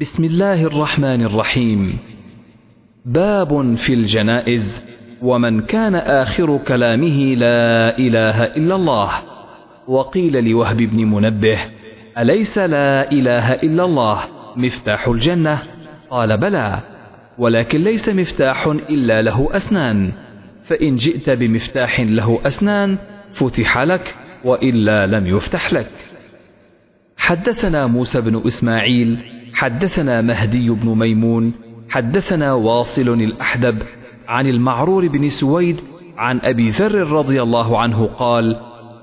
بسم الله الرحمن الرحيم. باب في الجنائز ومن كان آخر كلامه لا إله إلا الله. وقيل لوهب بن منبه أليس لا إله إلا الله؟ مفتاح الجنة؟ قال بلى ولكن ليس مفتاح إلا له أسنان. فإن جئت بمفتاح له أسنان فتح لك وإلا لم يفتح لك. حدثنا موسى بن إسماعيل حدثنا مهدي بن ميمون حدثنا واصل الأحدب عن المعرور بن سويد عن أبي ذر رضي الله عنه قال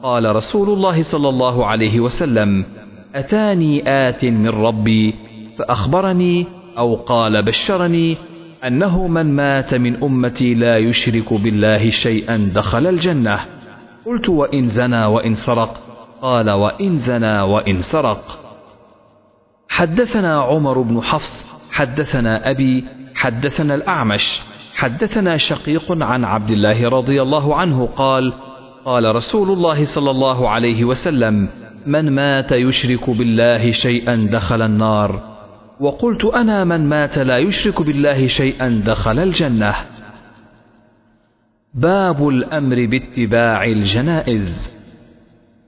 قال رسول الله صلى الله عليه وسلم أتاني آت من ربي فأخبرني أو قال بشرني أنه من مات من أمتي لا يشرك بالله شيئا دخل الجنة. قلت وإن زنى وإن سرق؟ قال وإن زنى وإن سرق. حدثنا عمر بن حفص حدثنا أبي حدثنا الأعمش حدثنا شقيق عن عبد الله رضي الله عنه قال قال رسول الله صلى الله عليه وسلم من مات يشرك بالله شيئا دخل النار. وقلت أنا من مات لا يشرك بالله شيئا دخل الجنة. باب الأمر باتباع الجنائز.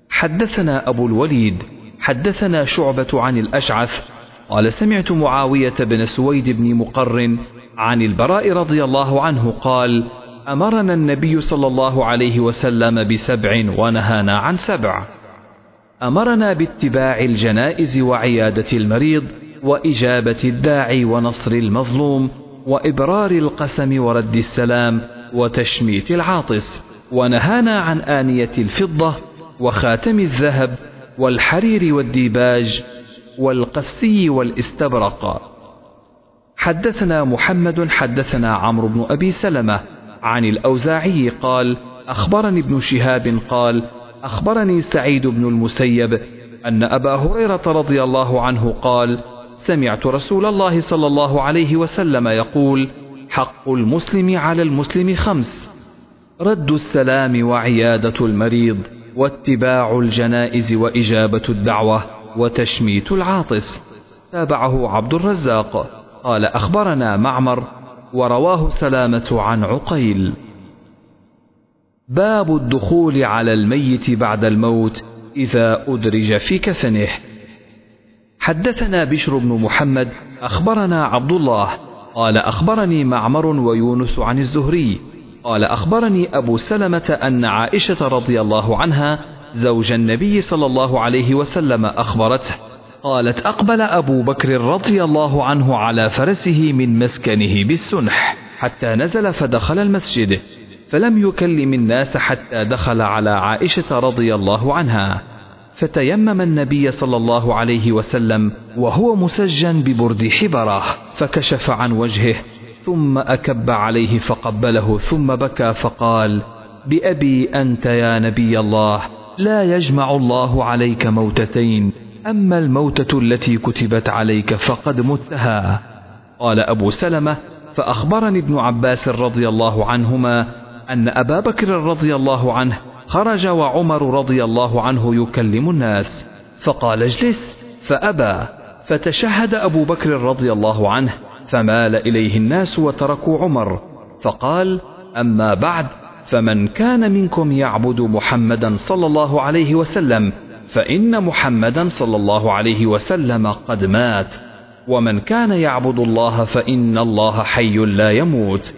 حدثنا أبو الوليد حدثنا شعبة عن الأشعث قال سمعت معاوية بن سويد بن مقر عن البراء رضي الله عنه قال أمرنا النبي صلى الله عليه وسلم بسبع ونهانا عن سبع. أمرنا باتباع الجنائز وعيادة المريض وإجابة الداعي ونصر المظلوم وإبرار القسم ورد السلام وتشميت العاطس ونهانا عن آنية الفضة وخاتم الذهب والحرير والديباج والقسي والاستبرق. حدثنا محمد حدثنا عمرو بن أبي سلمة عن الأوزاعي قال أخبرني ابن شهاب قال أخبرني سعيد بن المسيب أن أبا هريرة رضي الله عنه قال سمعت رسول الله صلى الله عليه وسلم يقول حق المسلم على المسلم خمس رد السلام وعيادة المريض. واتباع الجنائز وإجابة الدعوة وتشميت العاطس. تابعه عبد الرزاق. قال أخبرنا معمر ورواه سلامة عن عقيل. باب الدخول على الميت بعد الموت إذا أدرج في كفنه. حدثنا بشر بن محمد أخبرنا عبد الله. قال أخبرني معمر ويونس عن الزهري. قال أخبرني أبو سلمة أن عائشة رضي الله عنها زوج النبي صلى الله عليه وسلم أخبرته. قالت أقبل أبو بكر رضي الله عنه على فرسه من مسكنه بالسنح حتى نزل فدخل المسجد فلم يكلم الناس حتى دخل على عائشة رضي الله عنها. فتيمم النبي صلى الله عليه وسلم وهو مسجن ببرد حبره فكشف عن وجهه ثم أكب عليه فقبله ثم بكى فقال بأبي أنت يا نبي الله لا يجمع الله عليك موتتين أما الموتة التي كتبت عليك فقد متها. قال أبو سلمة فأخبرني ابن عباس رضي الله عنهما أن أبا بكر رضي الله عنه خرج وعمر رضي الله عنه يكلم الناس فقال اجلس فأبى فتشهد أبو بكر رضي الله عنه فمال إليه الناس وتركوا عمر. فقال أما بعد فمن كان منكم يعبد محمدا صلى الله عليه وسلم فإن محمدا صلى الله عليه وسلم قد مات. ومن كان يعبد الله فإن الله حي لا يموت.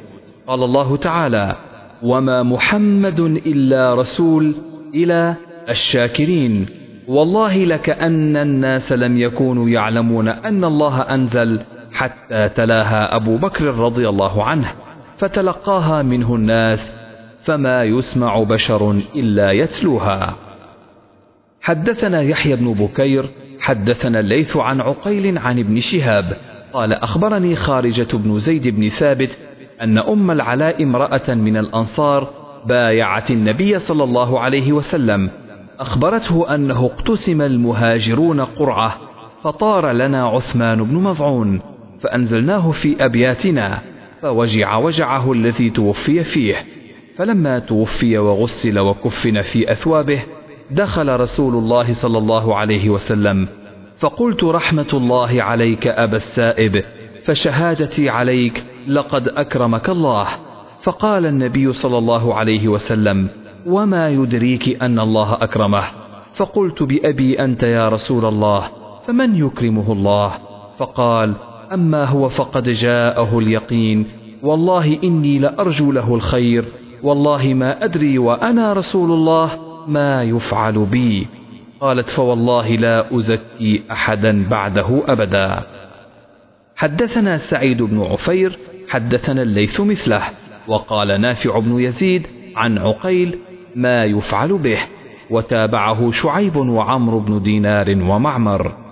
قال الله تعالى وما محمد إلا رسول إلى الشاكرين. والله لكأن الناس لم يكونوا يعلمون أن الله أنزل حتى تلاها أبو بكر رضي الله عنه فتلقاها منه الناس فما يسمع بشر إلا يتلوها. حدثنا يحيى بن بكير حدثنا الليث عن عقيل عن ابن شهاب قال أخبرني خارجة بن زيد بن ثابت أن أم العلاء امرأة من الأنصار بايعت النبي صلى الله عليه وسلم أخبرته أنه اقتسم المهاجرون قرعة فطار لنا عثمان بن مضعون فأنزلناه في أبياتنا فوجع وجعه الذي توفي فيه. فلما توفي وغسل وكفن في أثوابه دخل رسول الله صلى الله عليه وسلم. فقلت رحمة الله عليك أبا السائب فشهادتي عليك لقد أكرمك الله. فقال النبي صلى الله عليه وسلم وما يدريك أن الله أكرمه؟ فقلت بأبي أنت يا رسول الله فمن يكرمه الله؟ فقال أما هو فقد جاءه اليقين. والله إني لأرجو له الخير. والله ما أدري وأنا رسول الله ما يفعل بي. قالت فوالله لا أزكي أحدا بعده أبدا. حدثنا سعيد بن عفير حدثنا الليث مثله وقال نافع بن يزيد عن عقيل ما يفعل به وتابعه شعيب وعمر بن دينار ومعمر.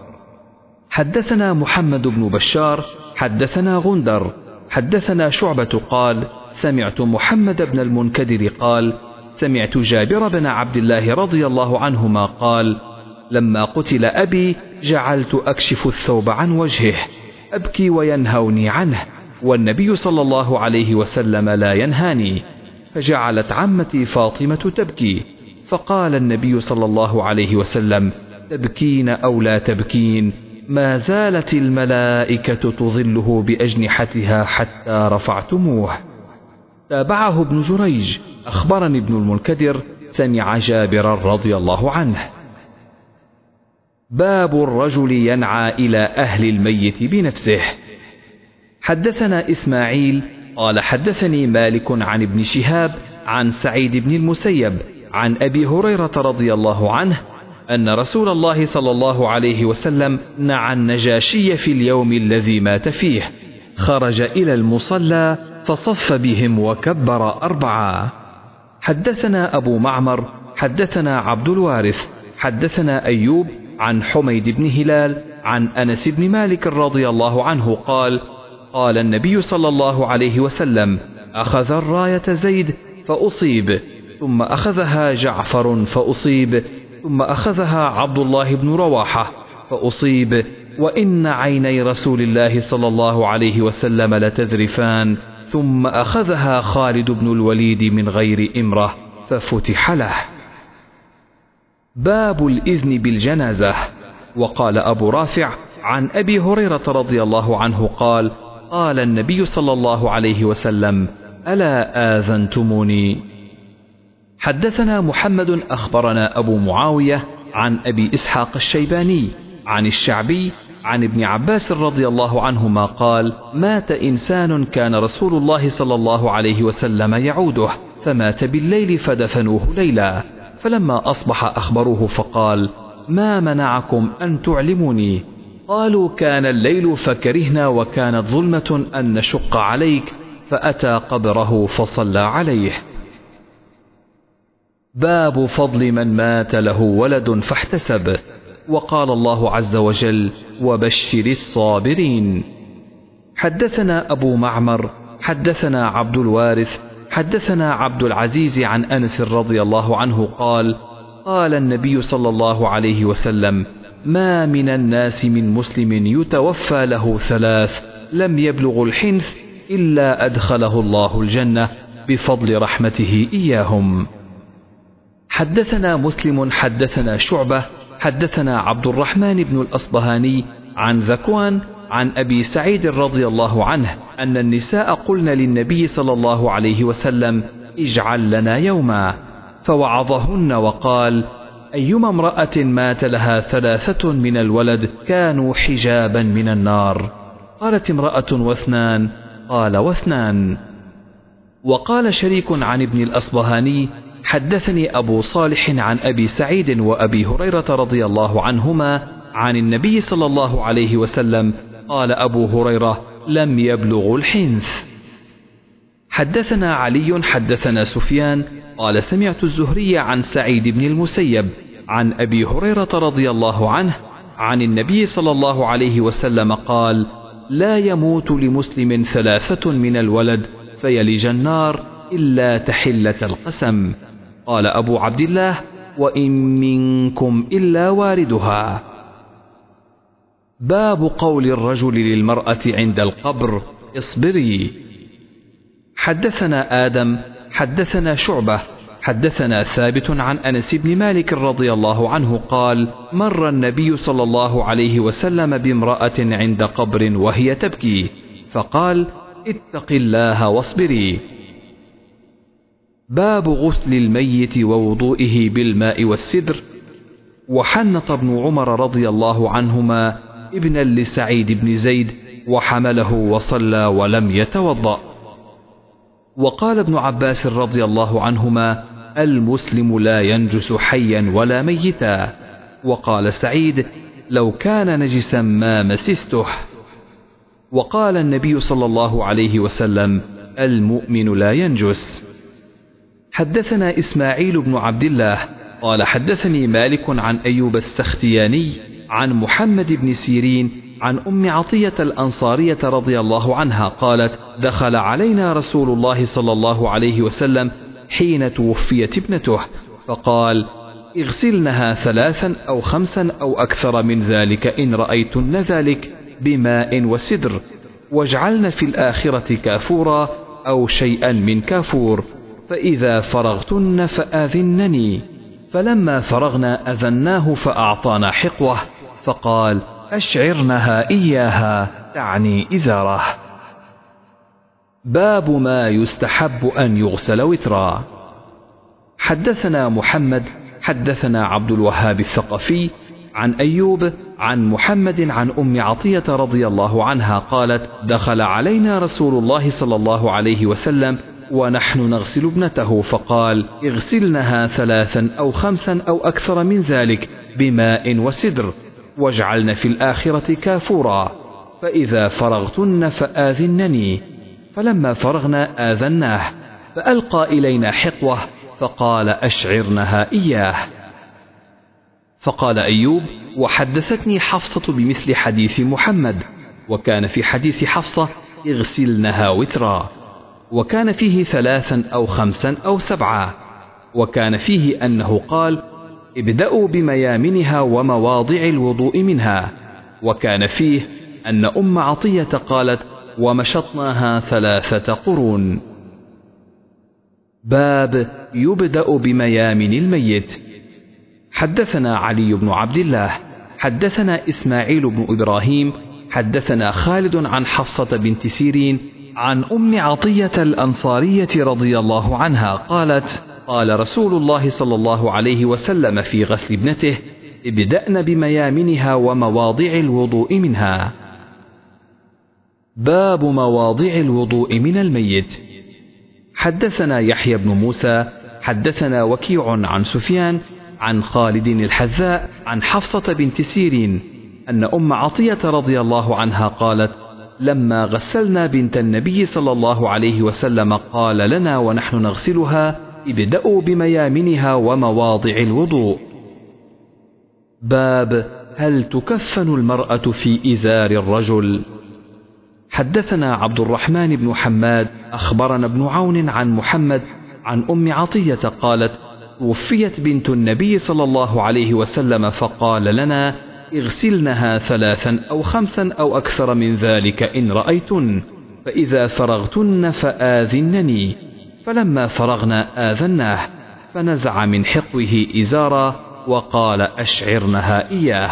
حدثنا محمد بن بشار حدثنا غندر حدثنا شعبة قال سمعت محمد بن المنكدر قال سمعت جابر بن عبد الله رضي الله عنهما قال لما قتل أبي جعلت أكشف الثوب عن وجهه أبكي وينهوني عنه والنبي صلى الله عليه وسلم لا ينهاني فجعلت عمتي فاطمة تبكي فقال النبي صلى الله عليه وسلم تبكين أو لا تبكين؟ ما زالت الملائكة تظله بأجنحتها حتى رفعتموه. تابعه ابن جريج أخبرني ابن المنكدر سمع جابرا رضي الله عنه. باب الرجل ينعى إلى أهل الميت بنفسه. حدثنا إسماعيل قال حدثني مالك عن ابن شهاب عن سعيد بن المسيب عن أبي هريرة رضي الله عنه أن رسول الله صلى الله عليه وسلم نعى النجاشي في اليوم الذي مات فيه. خرج إلى المصلى فصف بهم وكبر أربعة. حدثنا أبو معمر حدثنا عبد الوارث حدثنا أيوب عن حميد بن هلال عن أنس بن مالك رضي الله عنه قال قال النبي صلى الله عليه وسلم أخذ الراية زيد فأصيب ثم أخذها جعفر فأصيب ثم أخذها عبد الله بن رواحة فأصيب. وإن عيني رسول الله صلى الله عليه وسلم لتذرفان ثم أخذها خالد بن الوليد من غير إمرة ففتح له. باب الإذن بالجنازة. وقال أبو رافع عن أبي هريرة رضي الله عنه قال قال النبي صلى الله عليه وسلم ألا آذنتموني؟ حدثنا محمد أخبرنا أبو معاوية عن أبي إسحاق الشيباني عن الشعبي عن ابن عباس رضي الله عنهما قال مات إنسان كان رسول الله صلى الله عليه وسلم يعوده فمات بالليل فدفنوه ليلا. فلما أصبح أخبروه فقال ما منعكم أن تعلموني؟ قالوا كان الليل فكرهنا وكانت ظلمة أن نشق عليك. فأتى قبره فصلى عليه. باب فضل من مات له ولد فاحتسب. وقال الله عز وجل وبشر الصابرين. حدثنا أبو معمر حدثنا عبد الوارث حدثنا عبد العزيز عن أنس رضي الله عنه قال قال النبي صلى الله عليه وسلم ما من الناس من مسلم يتوفى له ثلاث لم يبلغ الحنث إلا أدخله الله الجنة بفضل رحمته إياهم. حدثنا مسلم حدثنا شعبة حدثنا عبد الرحمن بن الأصبهاني عن ذكوان عن أبي سعيد رضي الله عنه أن النساء قلن للنبي صلى الله عليه وسلم اجعل لنا يوما. فوعظهن وقال أيما امرأة مات لها ثلاثة من الولد كانوا حجابا من النار. قالت امرأة واثنان قال واثنان. وقال شريك عن ابن الأصبهاني حدثني أبو صالح عن أبي سعيد وأبي هريرة رضي الله عنهما عن النبي صلى الله عليه وسلم قال أبو هريرة لم يبلغ الحنث. حدثنا علي حدثنا سفيان قال سمعت الزهري عن سعيد بن المسيب عن أبي هريرة رضي الله عنه عن النبي صلى الله عليه وسلم قال لا يموت لمسلم ثلاثة من الولد فيلج النار إلا تحلة القسم. قال أبو عبد الله وإن منكم إلا واردها. باب قول الرجل للمرأة عند القبر اصبري. حدثنا آدم حدثنا شعبة حدثنا ثابت عن أنس بن مالك رضي الله عنه قال مر النبي صلى الله عليه وسلم بامرأة عند قبر وهي تبكي فقال اتق الله واصبري. باب غسل الميت ووضوئه بالماء والسدر. وحنط ابن عمر رضي الله عنهما ابنا لسعيد بن زيد وحمله وصلى ولم يتوضأ. وقال ابن عباس رضي الله عنهما المسلم لا ينجس حيا ولا ميتا. وقال سعيد لو كان نجسا ما مسسته. وقال النبي صلى الله عليه وسلم المؤمن لا ينجس. حدثنا إسماعيل بن عبد الله قال حدثني مالك عن أيوب السختياني عن محمد بن سيرين عن أم عطية الأنصارية رضي الله عنها قالت دخل علينا رسول الله صلى الله عليه وسلم حين توفيت ابنته فقال اغسلنها ثلاثا أو خمسا أو أكثر من ذلك إن رأيتن ذلك بماء وسدر واجعلن في الآخرة كافورا أو شيئا من كافور. فإذا فرغتن فآذنني. فلما فرغنا أذناه فأعطانا حقوة فقال أشعرنها إياها تعني إزاره. باب ما يستحب أن يغسل وترا. حدثنا محمد حدثنا عبد الوهاب الثقفي عن أيوب عن محمد عن أم عطية رضي الله عنها قالت دخل علينا رسول الله صلى الله عليه وسلم ونحن نغسل ابنته فقال اغسلنها ثلاثا أو خمسا أو أكثر من ذلك بماء وسدر واجعلن في الآخرة كافورا فإذا فرغتن فآذنني. فلما فرغنا آذناه فألقى إلينا حقوة فقال أشعرنها إياه. فقال أيوب وحدثتني حفصة بمثل حديث محمد وكان في حديث حفصة اغسلنها وترا. وكان فيه ثلاثا أو خمسا أو سبعا وكان فيه أنه قال ابدأوا بميامنها ومواضع الوضوء منها. وكان فيه أن أم عطية قالت ومشطناها ثلاثة قرون. باب يبدأ بميامن الميت. حدثنا علي بن عبد الله حدثنا إسماعيل بن إبراهيم حدثنا خالد عن حفصة بنت سيرين عن أم عطية الأنصارية رضي الله عنها قالت قال رسول الله صلى الله عليه وسلم في غسل ابنته ابدأن بميامنها ومواضع الوضوء منها. باب مواضع الوضوء من الميت. حدثنا يحيى بن موسى حدثنا وكيع عن سفيان عن خالد الحذاء عن حفصة بنت سيرين أن أم عطية رضي الله عنها قالت لما غسلنا بنت النبي صلى الله عليه وسلم قال لنا ونحن نغسلها ابدأوا بميامنها ومواضع الوضوء. باب هل تكفن المرأة في إزار الرجل؟ حدثنا عبد الرحمن بن حماد أخبرنا ابن عون عن محمد عن أم عطية قالت وفيت بنت النبي صلى الله عليه وسلم فقال لنا اغسلنها ثلاثا أو خمسا أو أكثر من ذلك إن رأيتن. فإذا فرغتن فآذنني. فلما فرغنا آذناه فنزع من حقوه إزارا وقال أشعرنها إياه.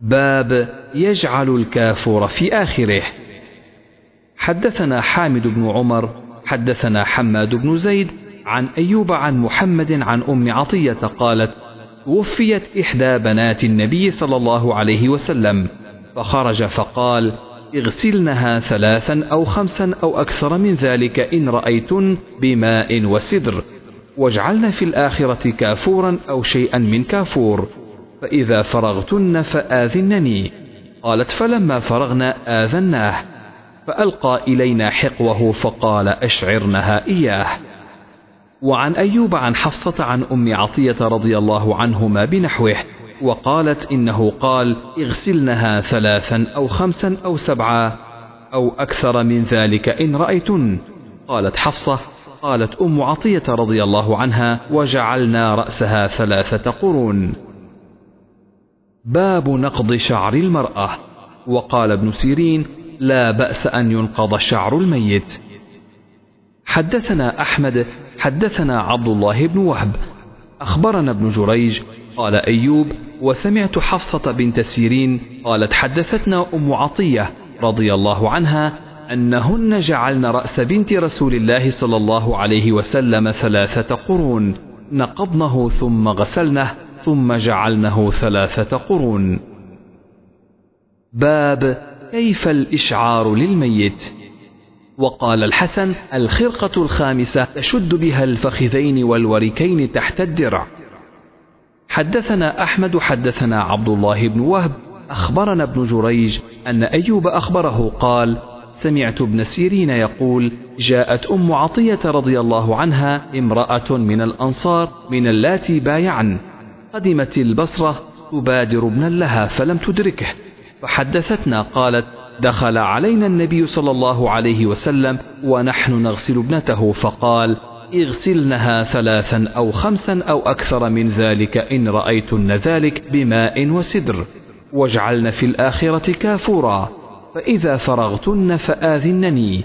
باب يجعل الكافور في آخره. حدثنا حامد بن عمر حدثنا حماد بن زيد عن أيوب عن محمد عن أم عطية قالت وفيت إحدى بنات النبي صلى الله عليه وسلم فخرج فقال اغسلنها ثلاثا أو خمسا أو أكثر من ذلك إن رأيتن بماء وسدر واجعلن في الآخرة كافورا أو شيئا من كافور فإذا فرغتن فآذنني. قالت فلما فرغنا آذناه. فألقى إلينا حقوه فقال أشعرنها إياه. وعن أيوب عن حفصة عن أم عطية رضي الله عنهما بنحوه وقالت إنه قال اغسلنها ثلاثا أو خمسا أو سبعا أو أكثر من ذلك إن رأيتن. قالت حفصة. قالت أم عطية رضي الله عنها وجعلنا رأسها ثلاثة قرون. باب نقض شعر المرأة. وقال ابن سيرين لا بأس أن ينقض شعر الميت. حدثنا أحمد حدثنا عبد الله بن وهب. أخبرنا ابن جريج قال أيوب وسمعت حفصة بنت سيرين قالت حدثتنا أم عطية رضي الله عنها أنهن جعلن رأس بنت رسول الله صلى الله عليه وسلم ثلاثة قرون. نقضنه ثم غسلنه ثم جعلنه ثلاثة قرون. باب كيف الإشعار للميت؟ وقال الحسن الخرقة الخامسة تشد بها الفخذين والوركين تحت الدرع. حدثنا أحمد حدثنا عبد الله بن وهب أخبرنا ابن جريج أن أيوب أخبره قال سمعت ابن سيرين يقول جاءت أم عطية رضي الله عنها امرأة من الأنصار من اللاتي بايعن. قدمت البصرة تبادر ابنا لها فلم تدركه. فحدثتنا قالت دخل علينا النبي صلى الله عليه وسلم ونحن نغسل ابنته فقال اغسلنها ثلاثا أو خمسا أو أكثر من ذلك إن رأيتن ذلك بماء وسدر. واجعلن في الآخرة كافورا فإذا فرغتن فآذنني.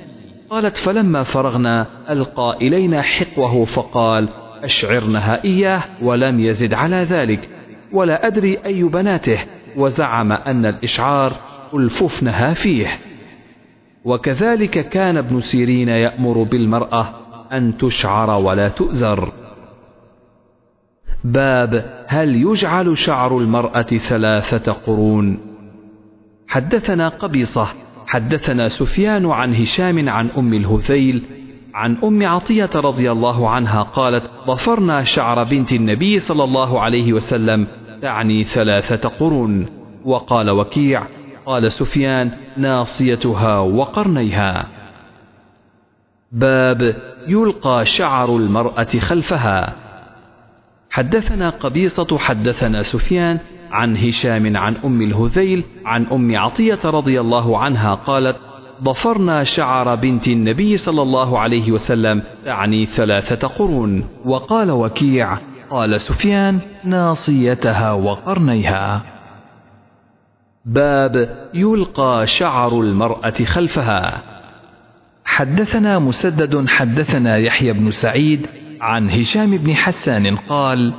قالت فلما فرغنا ألقى إلينا حقوه فقال أشعرنها إياه ولم يزد على ذلك ولا أدري أي بناته. وزعم أن الإشعار ألففنها فيه. وكذلك كان ابن سيرين يأمر بالمرأة أن تشعر ولا تؤزر. باب هل يجعل شعر المرأة ثلاثة قرون؟ حدثنا قبيصة حدثنا سفيان عن هشام عن أم الهذيل عن أم عطية رضي الله عنها قالت ضفرنا شعر بنت النبي صلى الله عليه وسلم تعني ثلاثة قرون. وقال وكيع قال سفيان ناصيتها وقرنيها. باب يلقى شعر المرأة خلفها. حدثنا قبيصة حدثنا سفيان عن هشام عن أم الهذيل عن أم عطية رضي الله عنها قالت ضفرنا شعر بنت النبي صلى الله عليه وسلم تعني ثلاثة قرون. وقال وكيع قال سفيان ناصيتها وقرنيها. باب يلقى شعر المرأة خلفها. حدثنا مسدد حدثنا يحيى بن سعيد عن هشام بن حسان قال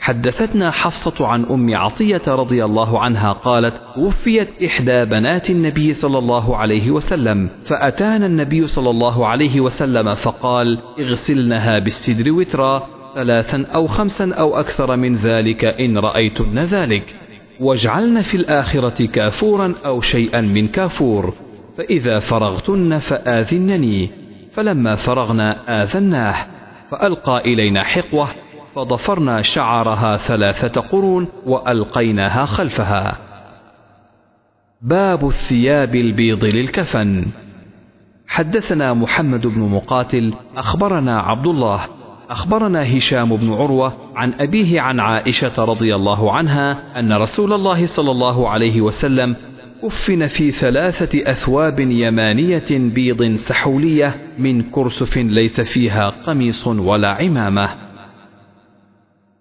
حدثتنا حفصة عن أم عطية رضي الله عنها قالت وفيت إحدى بنات النبي صلى الله عليه وسلم فأتانا النبي صلى الله عليه وسلم فقال اغسلنها بالسدر وترا ثلاثا أو خمسا أو أكثر من ذلك إن رأيتن ذلك. واجعلن في الآخرة كافورا أو شيئا من كافور. فإذا فرغتن فآذنني. فلما فرغنا آذناه. فألقى إلينا حقوة. فضفرنا شعرها ثلاثة قرون وألقيناها خلفها. باب الثياب البيض للكفن. حدثنا محمد بن مقاتل أخبرنا عبد الله. أخبرنا هشام بن عروة عن أبيه عن عائشة رضي الله عنها أن رسول الله صلى الله عليه وسلم كفن في ثلاثة أثواب يمانية بيض سحولية من كرسف ليس فيها قميص ولا عمامة.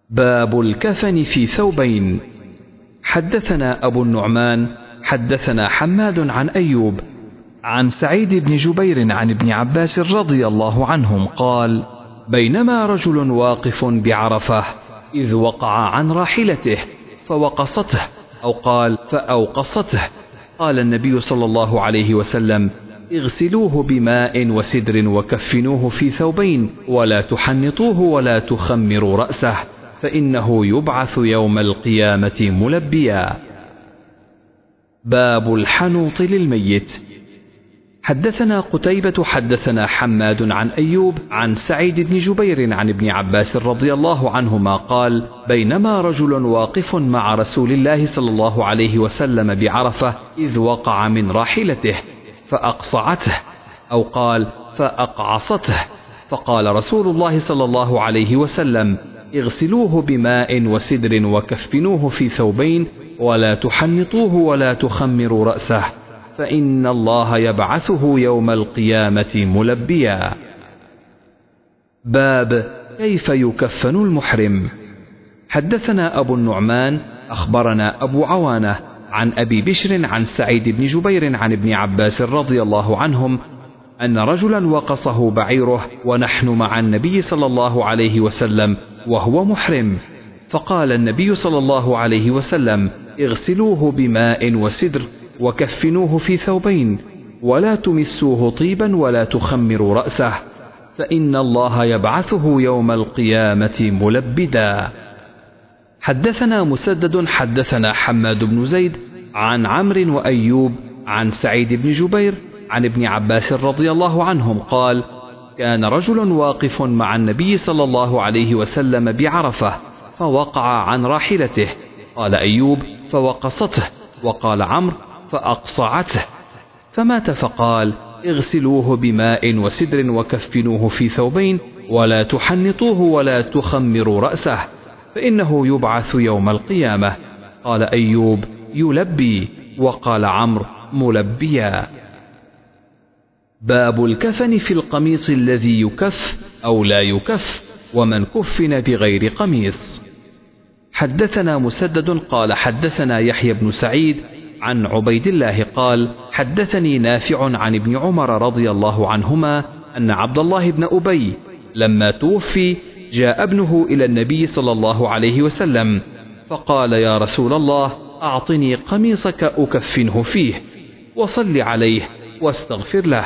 باب الكفن في ثوبين. حدثنا أبو النعمان، حدثنا حماد عن أيوب، عن سعيد بن جبير عن ابن عباس رضي الله عنهم قال: بينما رجل واقف بعرفة إذ وقع عن راحلته فوقصته أو قال فأوقصته قال النبي صلى الله عليه وسلم اغسلوه بماء وسدر وكفنوه في ثوبين ولا تحنطوه ولا تخمروا رأسه فإنه يبعث يوم القيامة ملبيا. باب الحنوط للميت. حدثنا قتيبة حدثنا حماد عن أيوب عن سعيد بن جبير عن ابن عباس رضي الله عنهما قال بينما رجل واقف مع رسول الله صلى الله عليه وسلم بعرفة إذ وقع من راحلته فأقصعته أو قال فأقعصته. فقال رسول الله صلى الله عليه وسلم اغسلوه بماء وسدر وكفنوه في ثوبين ولا تحنطوه ولا تخمروا رأسه. فإن الله يبعثه يوم القيامة ملبيا. باب كيف يكفن المحرم؟ حدثنا أبو النعمان أخبرنا أبو عوانة عن أبي بشر عن سعيد بن جبير عن ابن عباس رضي الله عنهم أن رجلا وقصه بعيره ونحن مع النبي صلى الله عليه وسلم وهو محرم فقال النبي صلى الله عليه وسلم اغسلوه بماء وسدر وكفنوه في ثوبين ولا تمسوه طيبا ولا تخمروا رأسه فإن الله يبعثه يوم القيامة ملبدا. حدثنا مسدد حدثنا حماد بن زيد عن عمرو وأيوب عن سعيد بن جبير عن ابن عباس رضي الله عنهم قال كان رجل واقف مع النبي صلى الله عليه وسلم بعرفة فوقع عن راحلته. قال أيوب فوقصته وقال عمرو فأقصعته فمات فقال اغسلوه بماء وسدر وكفنوه في ثوبين ولا تحنطوه ولا تخمروا رأسه فإنه يبعث يوم القيامة. قال أيوب يلبي. وقال عمرو ملبيا. باب الكفن في القميص الذي يكف أو لا يكف ومن كفن بغير قميص. حدثنا مسدد قال حدثنا يحيى بن سعيد عن عبيد الله قال حدثني نافع عن ابن عمر رضي الله عنهما أن عبد الله بن أبي لما توفي جاء ابنه إلى النبي صلى الله عليه وسلم فقال يا رسول الله أعطني قميصك أكفنه فيه وصل عليه واستغفر له.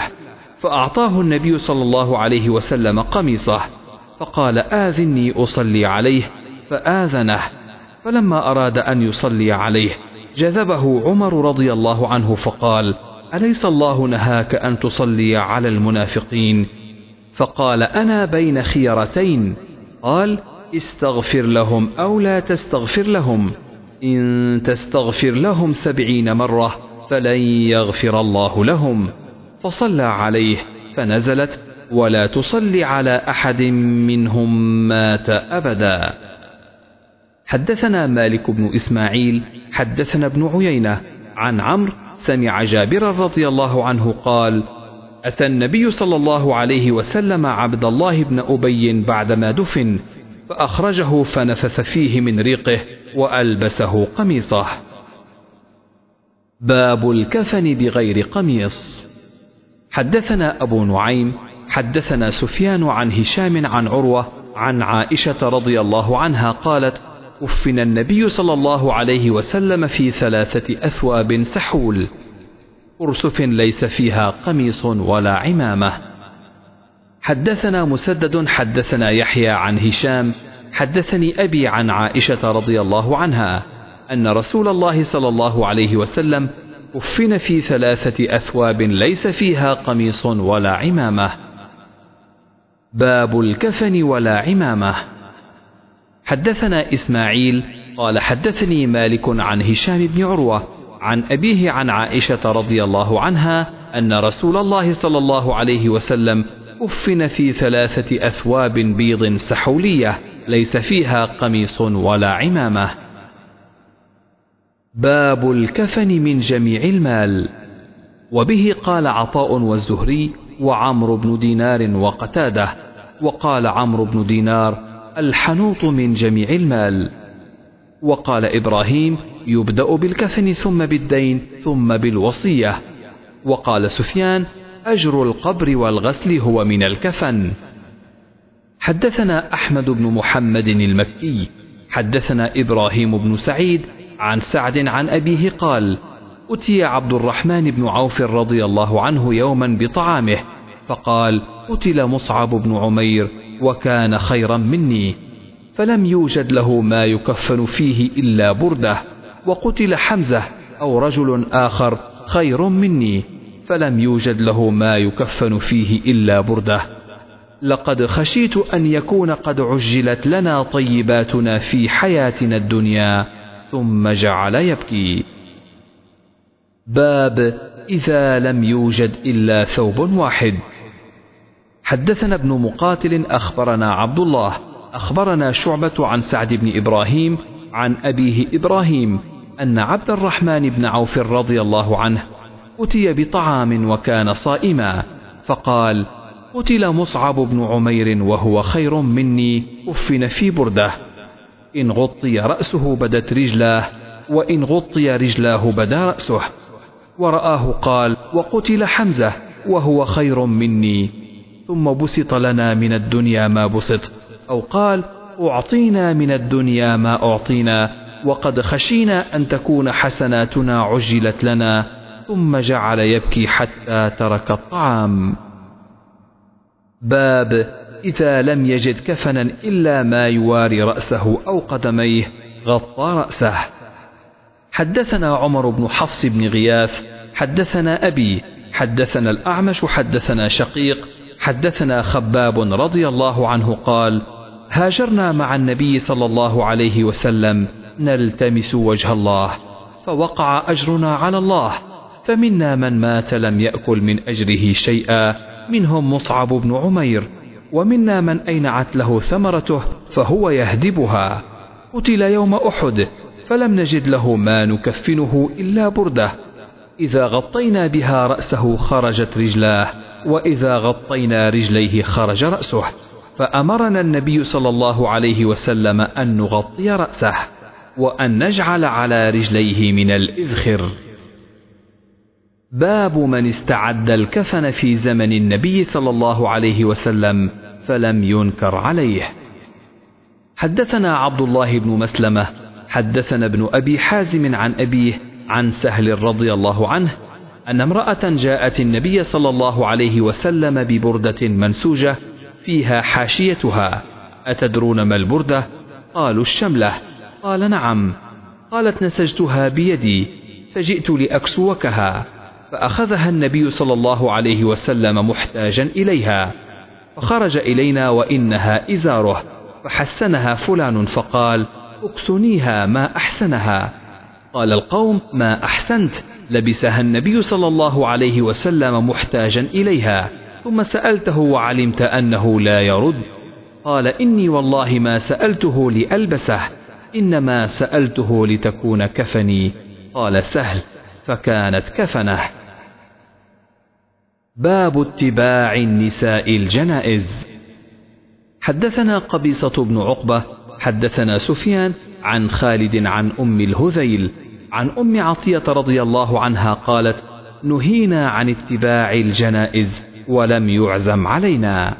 فأعطاه النبي صلى الله عليه وسلم قميصه فقال آذني أصلي عليه. فآذنه فلما أراد أن يصلي عليه جذبه عمر رضي الله عنه فقال أليس الله نهاك أن تصلي على المنافقين؟ فقال أنا بين خيرتين قال استغفر لهم أو لا تستغفر لهم. إن تستغفر لهم سبعين مرة فلن يغفر الله لهم. فصلى عليه فنزلت ولا تصلي على أحد منهم مات أبدا. حدثنا مالك بن إسماعيل حدثنا ابن عيينة عن عمرو سمع جابرا رضي الله عنه قال أتى النبي صلى الله عليه وسلم عبد الله بن أبي بعدما دفن فأخرجه فنفث فيه من ريقه وألبسه قميصه. باب الكفن بغير قميص. حدثنا أبو نعيم حدثنا سفيان عن هشام عن عروة عن عائشة رضي الله عنها قالت كفن النبي صلى الله عليه وسلم في ثلاثة أثواب سحول. أرسف ليس فيها قميص ولا عمامة. حدثنا مسدد حدثنا يحيى عن هشام حدثني أبي عن عائشة رضي الله عنها أن رسول الله صلى الله عليه وسلم كفن في ثلاثة أثواب ليس فيها قميص ولا عمامة. باب الكفن ولا عمامة. حدثنا إسماعيل قال حدثني مالك عن هشام بن عروة عن أبيه عن عائشة رضي الله عنها أن رسول الله صلى الله عليه وسلم كفن في ثلاثة أثواب بيض سحولية ليس فيها قميص ولا عمامة. باب الكفن من جميع المال. وبه قال عطاء والزهري وعمرو بن دينار وقتاده وقال عمرو بن دينار الحنوط من جميع المال. وقال إبراهيم يبدأ بالكفن ثم بالدين ثم بالوصية. وقال سفيان أجر القبر والغسل هو من الكفن. حدثنا أحمد بن محمد المكي. حدثنا إبراهيم بن سعيد عن سعد عن أبيه قال أتي عبد الرحمن بن عوف رضي الله عنه يوما بطعامه فقال قتل مصعب بن عمير وكان خيرا مني فلم يوجد له ما يكفن فيه إلا بردة وقتل حمزة أو رجل آخر خير مني فلم يوجد له ما يكفن فيه إلا بردة. لقد خشيت أن يكون قد عجلت لنا طيباتنا في حياتنا الدنيا ثم جعل يبكي. باب إذا لم يوجد إلا ثوب واحد. حدثنا ابن مقاتل أخبرنا عبد الله أخبرنا شعبة عن سعد بن إبراهيم عن أبيه إبراهيم أن عبد الرحمن بن عوف رضي الله عنه أتي بطعام وكان صائما فقال قتل مصعب بن عمير وهو خير مني أفن في بردة. إن غطي رأسه بدت رجلاه وإن غطي رجلاه بدا رأسه. ورآه قال وقتل حمزة وهو خير مني. ثم بسط لنا من الدنيا ما بسط أو قال أعطينا من الدنيا ما أعطينا وقد خشينا أن تكون حسناتنا عجلت لنا ثم جعل يبكي حتى ترك الطعام. باب إذا لم يجد كفنا إلا ما يواري رأسه أو قدميه غطى رأسه. حدثنا عمر بن حفص بن غياث حدثنا أبي حدثنا الأعمش حدثنا شقيق حدثنا خباب رضي الله عنه قال هاجرنا مع النبي صلى الله عليه وسلم نلتمس وجه الله فوقع أجرنا على الله فمنا من مات لم يأكل من أجره شيئا منهم مصعب بن عمير ومنا من أينعت له ثمرته فهو يهدبها. قتل يوم أحد فلم نجد له ما نكفنه إلا بردة. إذا غطينا بها رأسه خرجت رجلاه. وإذا غطينا رجليه خرج رأسه فأمرنا النبي صلى الله عليه وسلم أن نغطي رأسه وأن نجعل على رجليه من الإذخر. باب من استعد الكفن في زمن النبي صلى الله عليه وسلم فلم ينكر عليه. حدثنا عبد الله بن مسلمة حدثنا ابن أبي حازم عن أبيه عن سهل رضي الله عنه أن امرأة جاءت النبي صلى الله عليه وسلم ببردة منسوجة فيها حاشيتها. أتدرون ما البردة؟ قالوا الشملة. قال نعم. قالت نسجتها بيدي فجئت لأكسوكها. فأخذها النبي صلى الله عليه وسلم محتاجا إليها. فخرج إلينا وإنها إزاره. فحسنها فلان فقال أكسنيها ما أحسنها. قال القوم ما أحسنت. لبسها النبي صلى الله عليه وسلم محتاجا إليها ثم سألته وعلمت أنه لا يرد. قال إني والله ما سألته لألبسه إنما سألته لتكون كفني. قال سهل فكانت كفنه. باب اتباع النساء الجنائز. حدثنا قبيصة بن عقبة حدثنا سفيان عن خالد عن أم الهذيل عن أم عطية رضي الله عنها قالت نهينا عن اتباع الجنائز ولم يعزم علينا.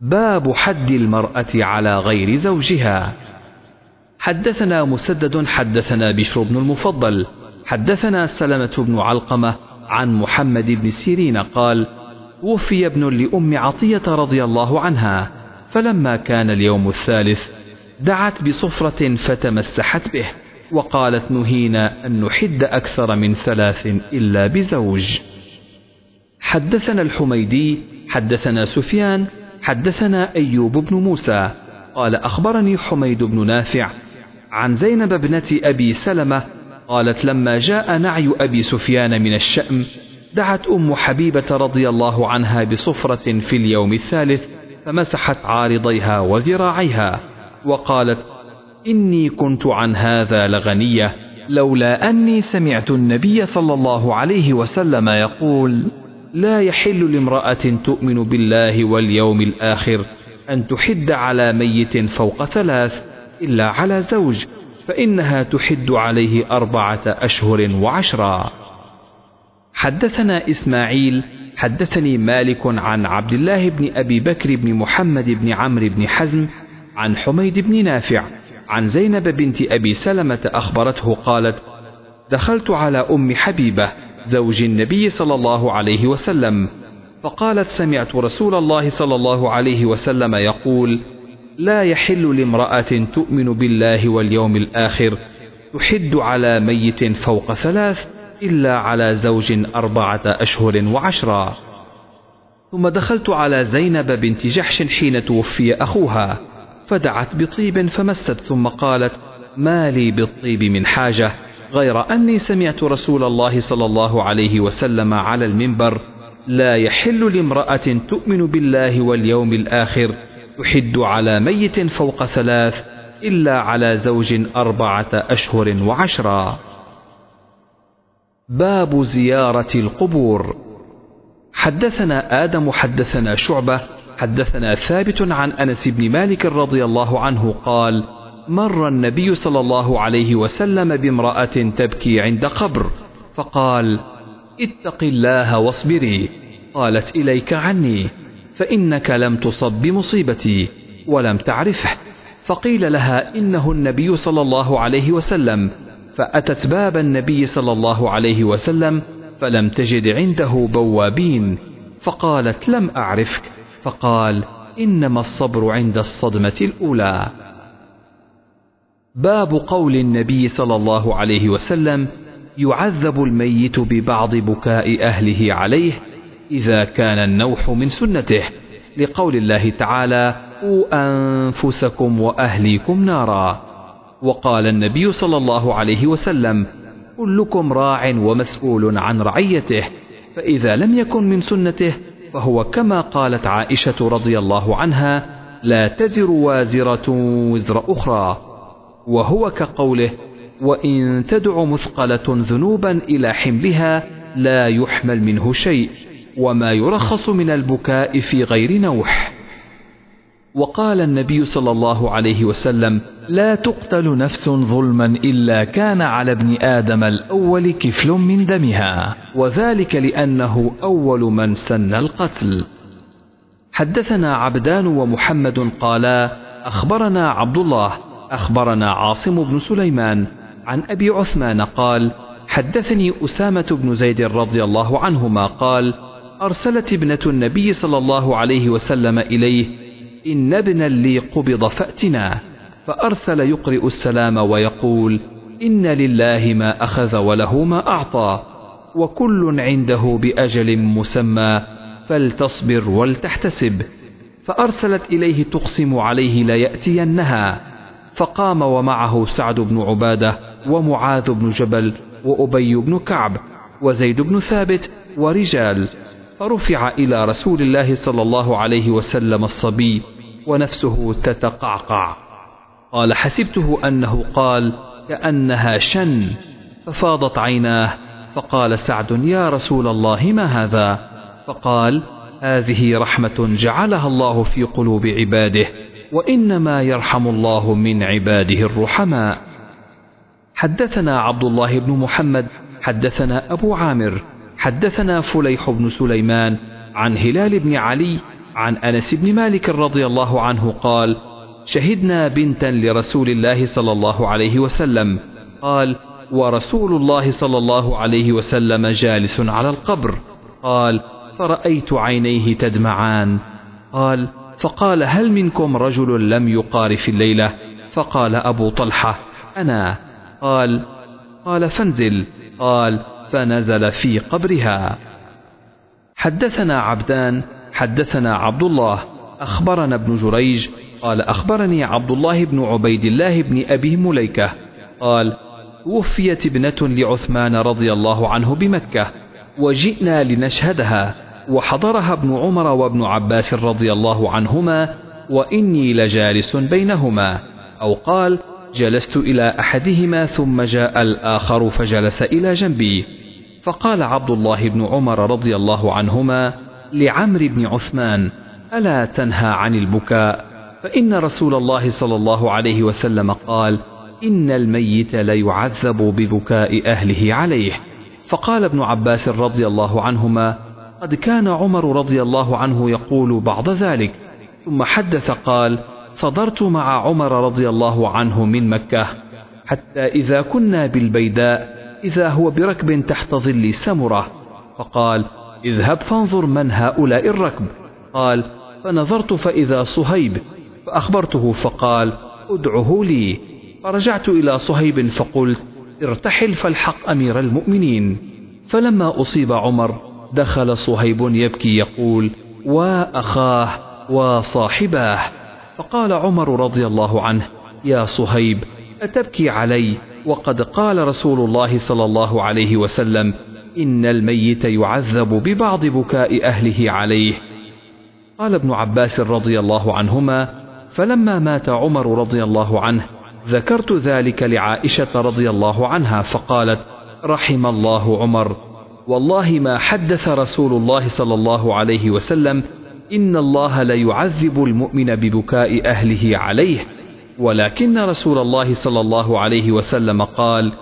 باب حد المرأة على غير زوجها. حدثنا مسدد حدثنا بشر بن المفضل حدثنا سلمة بن علقمة عن محمد بن سيرين قال وفي ابن لأم عطية رضي الله عنها فلما كان اليوم الثالث دعت بصفرة فتمسحت به. وقالت نهينا أن نحد أكثر من ثلاث إلا بزوج. حدثنا الحميدي حدثنا سفيان حدثنا أيوب بن موسى. قال أخبرني حميد بن نافع عن زينب ابنة أبي سلمة. قالت لما جاء نعي أبي سفيان من الشأم دعت أم حبيبة رضي الله عنها بصفرة في اليوم الثالث فمسحت عارضيها وذراعيها وقالت إني كنت عن هذا لغنية لولا أني سمعت النبي صلى الله عليه وسلم يقول لا يحل لامرأة تؤمن بالله واليوم الآخر أن تحد على ميت فوق ثلاث إلا على زوج فإنها تحد عليه أربعة أشهر وعشرا. حدثنا إسماعيل حدثني مالك عن عبد الله بن أبي بكر بن محمد بن عمرو بن حزم عن حميد بن نافع عن زينب بنت أبي سلمة أخبرته قالت دخلت على أم حبيبة زوج النبي صلى الله عليه وسلم فقالت سمعت رسول الله صلى الله عليه وسلم يقول لا يحل لامرأة تؤمن بالله واليوم الآخر تحد على ميت فوق ثلاث إلا على زوج أربعة أشهر وعشرا ثم دخلت على زينب بنت جحش حين توفي أخوها. فدعت بطيب فمست ثم قالت ما لي بالطيب من حاجة غير أني سمعت رسول الله صلى الله عليه وسلم على المنبر لا يحل لامرأة تؤمن بالله واليوم الآخر تحد على ميت فوق ثلاث إلا على زوج أربعة أشهر وعشرا. باب زيارة القبور. حدثنا آدم حدثنا شعبة حدثنا ثابت عن أنس بن مالك رضي الله عنه قال مر النبي صلى الله عليه وسلم بامرأة تبكي عند قبر فقال اتق الله واصبري قالت إليك عني فإنك لم تصب بمصيبتي ولم تعرفه. فقيل لها إنه النبي صلى الله عليه وسلم فأتت باب النبي صلى الله عليه وسلم فلم تجد عنده بوابين فقالت لم أعرفك. فقال إنما الصبر عند الصدمة الأولى. باب قول النبي صلى الله عليه وسلم يعذب الميت ببعض بكاء أهله عليه إذا كان النوح من سنته لقول الله تعالى قوا أنفسكم وأهليكم نارا وقال النبي صلى الله عليه وسلم كلكم راع ومسؤول عن رعيته فإذا لم يكن من سنته فهو كما قالت عائشة رضي الله عنها لا تزر وازرة وزر أخرى وهو كقوله وإن تدع مثقلة ذنوبا إلى حملها لا يحمل منه شيء وما يرخص من البكاء في غير نوح. وقال النبي صلى الله عليه وسلم لا تقتل نفس ظلما إلا كان على ابن آدم الأول كفل من دمها وذلك لأنه أول من سن القتل. حدثنا عبدان ومحمد قالا أخبرنا عبد الله أخبرنا عاصم بن سليمان عن أبي عثمان قال حدثني أسامة بن زيد رضي الله عنهما قال أرسلت ابنة النبي صلى الله عليه وسلم إليه إن ابنا لي قبض فأتنا فأرسل يقرئ السلام ويقول إن لله ما أخذ وله ما أعطى وكل عنده بأجل مسمى فلتصبر ولتحتسب. فأرسلت إليه تقسم عليه ليأتينها. فقام ومعه سعد بن عبادة ومعاذ بن جبل وأبي بن كعب وزيد بن ثابت ورجال. فرفع إلى رسول الله صلى الله عليه وسلم الصبي ونفسه تتقعقع. قال حسبته أنه قال كأنها شن. ففاضت عيناه فقال سعد يا رسول الله ما هذا؟ فقال هذه رحمة جعلها الله في قلوب عباده وإنما يرحم الله من عباده الرحماء. حدثنا عبد الله بن محمد حدثنا أبو عامر حدثنا فليح بن سليمان عن هلال بن علي عن أنس بن مالك رضي الله عنه قال شهدنا بنتا لرسول الله صلى الله عليه وسلم. قال ورسول الله صلى الله عليه وسلم جالس على القبر. قال فرأيت عينيه تدمعان. قال فقال هل منكم رجل لم يقارف الليلة؟ فقال أبو طلحة أنا. قال قال فانزل. قال فنزل في قبرها. حدثنا عبدان حدثنا عبد الله أخبرنا ابن جريج قال أخبرني عبد الله بن عبيد الله بن أبي مليكة قال وفيت ابنة لعثمان رضي الله عنه بمكة وجئنا لنشهدها وحضرها ابن عمر وابن عباس رضي الله عنهما وإني لجالس بينهما. أو قال جلست إلى أحدهما ثم جاء الآخر فجلس إلى جنبي. فقال عبد الله بن عمر رضي الله عنهما لعمرو بن عثمان ألا تنهى عن البكاء؟ فإن رسول الله صلى الله عليه وسلم قال إن الميت ليعذب ببكاء أهله عليه. فقال ابن عباس رضي الله عنهما قد كان عمر رضي الله عنه يقول بعض ذلك. ثم حدث قال صدرت مع عمر رضي الله عنه من مكة حتى إذا كنا بالبيداء إذا هو بركب تحت ظل سمرة. فقال اذهب فانظر من هؤلاء الركب. قال فنظرت فإذا صهيب فأخبرته فقال ادعه لي. فرجعت إلى صهيب فقلت ارتحل فالحق أمير المؤمنين. فلما أصيب عمر دخل صهيب يبكي يقول وأخاه وصاحباه فقال عمر رضي الله عنه يا صهيب أتبكي علي؟ وقد قال رسول الله صلى الله عليه وسلم إن الميت يعذب ببعض بكاء أهله عليه. قال ابن عباس رضي الله عنهما فلما مات عمر رضي الله عنه ذكرت ذلك لعائشة رضي الله عنها فقالت رحم الله عمر. والله ما حدث رسول الله صلى الله عليه وسلم إن الله ليعذب المؤمن ببكاء أهله عليه. ولكن رسول الله صلى الله عليه وسلم قال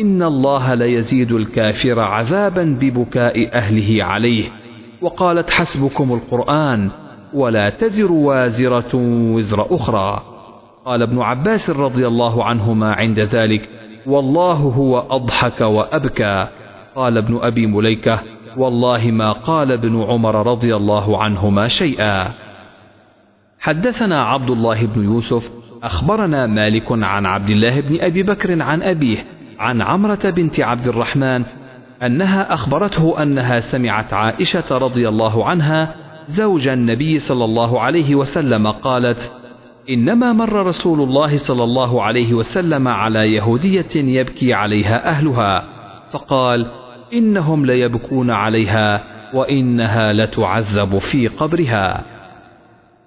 إن الله ليزيد الكافر عذابا ببكاء أهله عليه وقالت حسبكم القرآن ولا تزر وازرة وزر أخرى. قال ابن عباس رضي الله عنهما عند ذلك والله هو أضحك وأبكى. قال ابن أبي مليكة والله ما قال ابن عمر رضي الله عنهما شيئا. حدثنا عبد الله بن يوسف أخبرنا مالك عن عبد الله بن أبي بكر عن أبيه عن عمرة بنت عبد الرحمن أنها أخبرته أنها سمعت عائشة رضي الله عنها زوج النبي صلى الله عليه وسلم قالت إنما مر رسول الله صلى الله عليه وسلم على يهودية يبكي عليها أهلها فقال إنهم ليبكون عليها وإنها لتعذب في قبرها.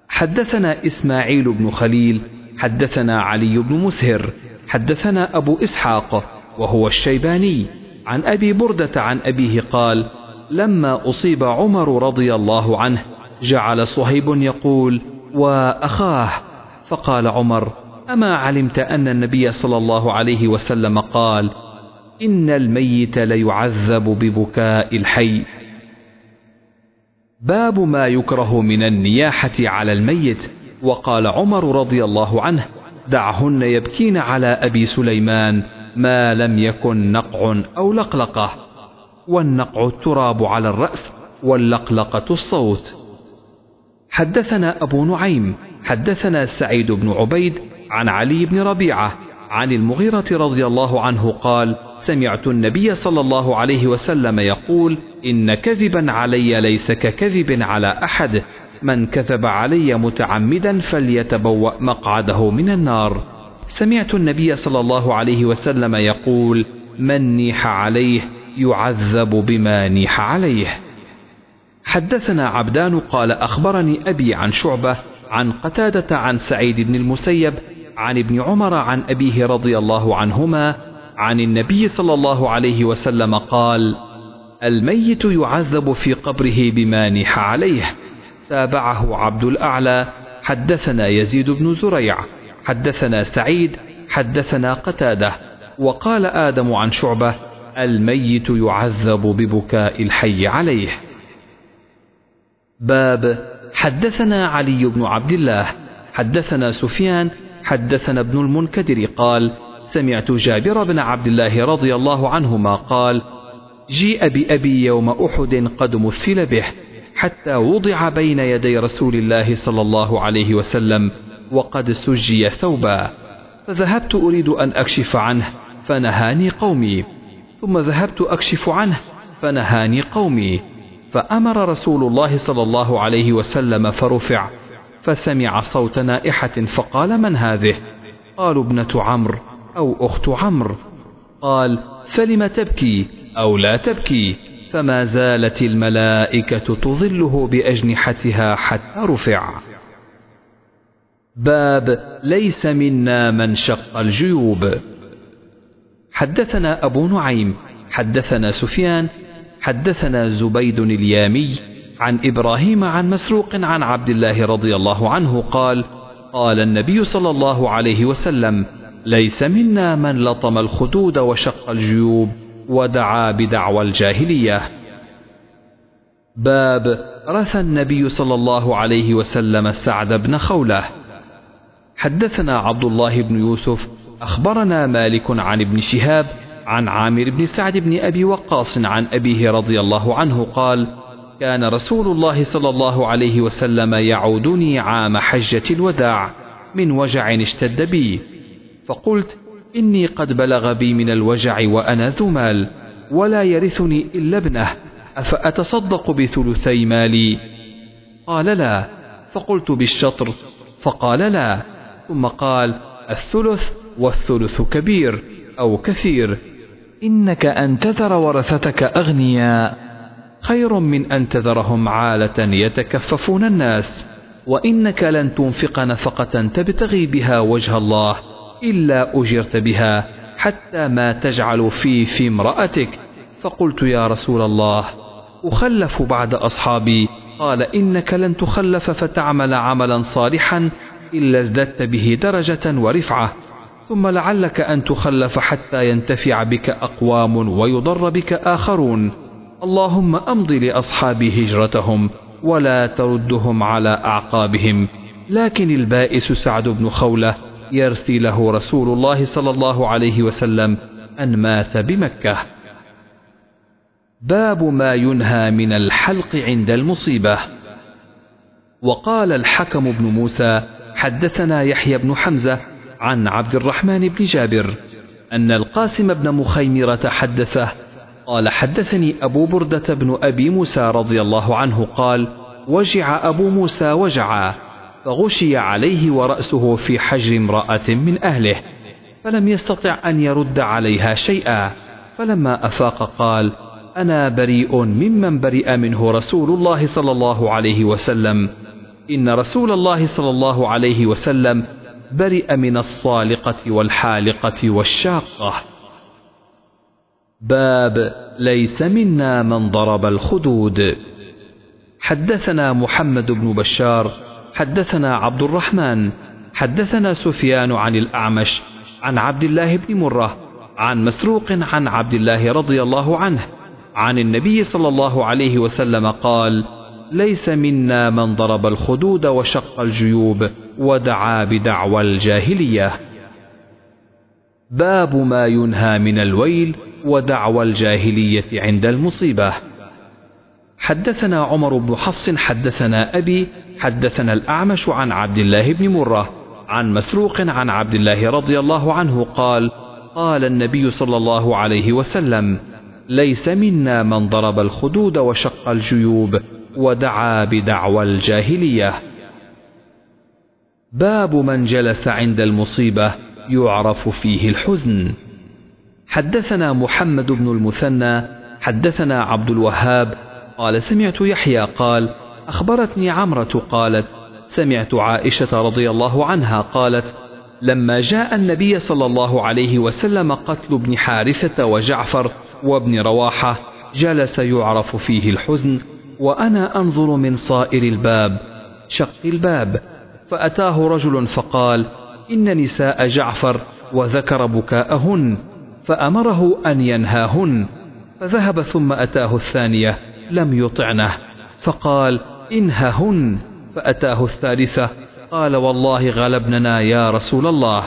حدثنا إسماعيل بن خليل حدثنا علي بن مسهر حدثنا أبو إسحاق وهو الشيباني عن أبي بردة عن أبيه قال لما أصيب عمر رضي الله عنه جعل صهيب يقول وأخاه؟ فقال عمر أما علمت أن النبي صلى الله عليه وسلم قال إن الميت ليعذب ببكاء الحي باب ما يكره من النياحة على الميت وقال عمر رضي الله عنه دعهن يبكين على أبي سليمان ما لم يكن نقع أو لقلقة والنقع التراب على الرأس واللقلقة الصوت. حدثنا أبو نعيم حدثنا سعيد بن عبيد عن علي بن ربيعة عن المغيرة رضي الله عنه قال سمعت النبي صلى الله عليه وسلم يقول إن كذبا علي ليس ككذب على أحد من كذب علي متعمدا فليتبوأ مقعده من النار. سمعت النبي صلى الله عليه وسلم يقول من نيح عليه يعذب بما نيح عليه. حدثنا عبدان قال أخبرني أبي عن شعبة عن قتادة عن سعيد بن المسيب عن ابن عمر عن أبيه رضي الله عنهما عن النبي صلى الله عليه وسلم قال الميت يعذب في قبره بما نيح عليه. تابعه عبد الأعلى حدثنا يزيد بن زريع. حدثنا سعيد حدثنا قتادة وقال آدم عن شعبة الميت يعذب ببكاء الحي عليه. باب حدثنا علي بن عبد الله حدثنا سفيان حدثنا ابن المنكدر قال سمعت جابر بن عبد الله رضي الله عنهما قال جيء بأبي يوم أحد قد مثل به حتى وضع بين يدي رسول الله صلى الله عليه وسلم وقد سجي ثوبا. فذهبت أريد أن أكشف عنه فنهاني قومي. ثم ذهبت أكشف عنه فنهاني قومي. فأمر رسول الله صلى الله عليه وسلم فرفع فسمع صوت نائحة فقال من هذه؟ قالوا ابنة عمرو أو أخت عمرو قال فلم تبكي أو لا تبكي؟ فما زالت الملائكة تظله بأجنحتها حتى رفع باب ليس منا من شق الجيوب. حدثنا أبو نعيم حدثنا سفيان حدثنا زبيد اليامي عن إبراهيم عن مسروق عن عبد الله رضي الله عنه قال قال النبي صلى الله عليه وسلم ليس منا من لطم الخدود وشق الجيوب ودعا بدعوى الجاهلية. باب رثى النبي صلى الله عليه وسلم سعد بن خولة. حدثنا عبد الله بن يوسف أخبرنا مالك عن ابن شهاب عن عامر بن سعد بن أبي وقاص عن أبيه رضي الله عنه قال كان رسول الله صلى الله عليه وسلم يعودني عام حجة الوداع من وجع اشتد بي. فقلت إني قد بلغ بي من الوجع وأنا ذو مال ولا يرثني إلا ابنه أفأتصدق بثلثي مالي؟ قال لا. فقلت بالشطر فقال لا. ثم قال الثلث والثلث كبير أو كثير. إنك أن تذر ورثتك أغنياء. خير من أن تذرهم عالة يتكففون الناس. وإنك لن تنفق نفقة تبتغي بها وجه الله إلا أجرت بها حتى ما تجعل في في امرأتك. فقلت يا رسول الله أخلف بعد أصحابي. قال إنك لن تخلف فتعمل عملا صالحا إلا ازددت به درجة ورفعة ثم لعلك أن تخلف حتى ينتفع بك أقوام ويضر بك آخرون. اللهم أمض لأصحاب هجرتهم ولا تردهم على أعقابهم. لكن البائس سعد بن خولة يرثي له رسول الله صلى الله عليه وسلم أن مات بمكة. باب ما ينهى من الحلق عند المصيبة. وقال الحكم بن موسى حدثنا يحيى بن حمزة عن عبد الرحمن بن جابر أن القاسم بن مخيمرة حدثه. قال حدثني أبو بردة بن أبي موسى رضي الله عنه قال وجع أبو موسى وجعا فغشي عليه ورأسه في حجر امرأة من أهله فلم يستطع أن يرد عليها شيئا. فلما أفاق قال أنا بريء ممن برئ منه رسول الله صلى الله عليه وسلم. إن رسول الله صلى الله عليه وسلم برئ من الصالقة والحالقة والشاقة. باب ليس منا من ضرب الخدود. حدثنا محمد بن بشار حدثنا عبد الرحمن حدثنا سفيان عن الأعمش عن عبد الله بن مرة عن مسروق عن عبد الله رضي الله عنه عن النبي صلى الله عليه وسلم قال ليس منا من ضرب الخدود وشق الجيوب ودعا بدعوى الجاهلية. باب ما ينهى من الويل ودعوى الجاهلية عند المصيبة. حدثنا عمر بن حفص حدثنا أبي حدثنا الأعمش عن عبد الله بن مرة عن مسروق عن عبد الله رضي الله عنه قال قال النبي صلى الله عليه وسلم ليس منا من ضرب الخدود وشق الجيوب ودعا بدعوى الجاهلية. باب من جلس عند المصيبة يعرف فيه الحزن. حدثنا محمد بن المثنى حدثنا عبد الوهاب قال سمعت يحيى قال أخبرتني عمرة قالت سمعت عائشة رضي الله عنها قالت لما جاء النبي صلى الله عليه وسلم قتل ابن حارثة وجعفر وابن رواحة جلس يعرف فيه الحزن وأنا أنظر من صائر الباب شق الباب فأتاه رجل فقال إن نساء جعفر وذكر بكاءهن فأمره أن ينهاهن فذهب ثم أتاه الثانية لم يطعنه فقال انههن فأتاه الثالثة قال والله غلبننا يا رسول الله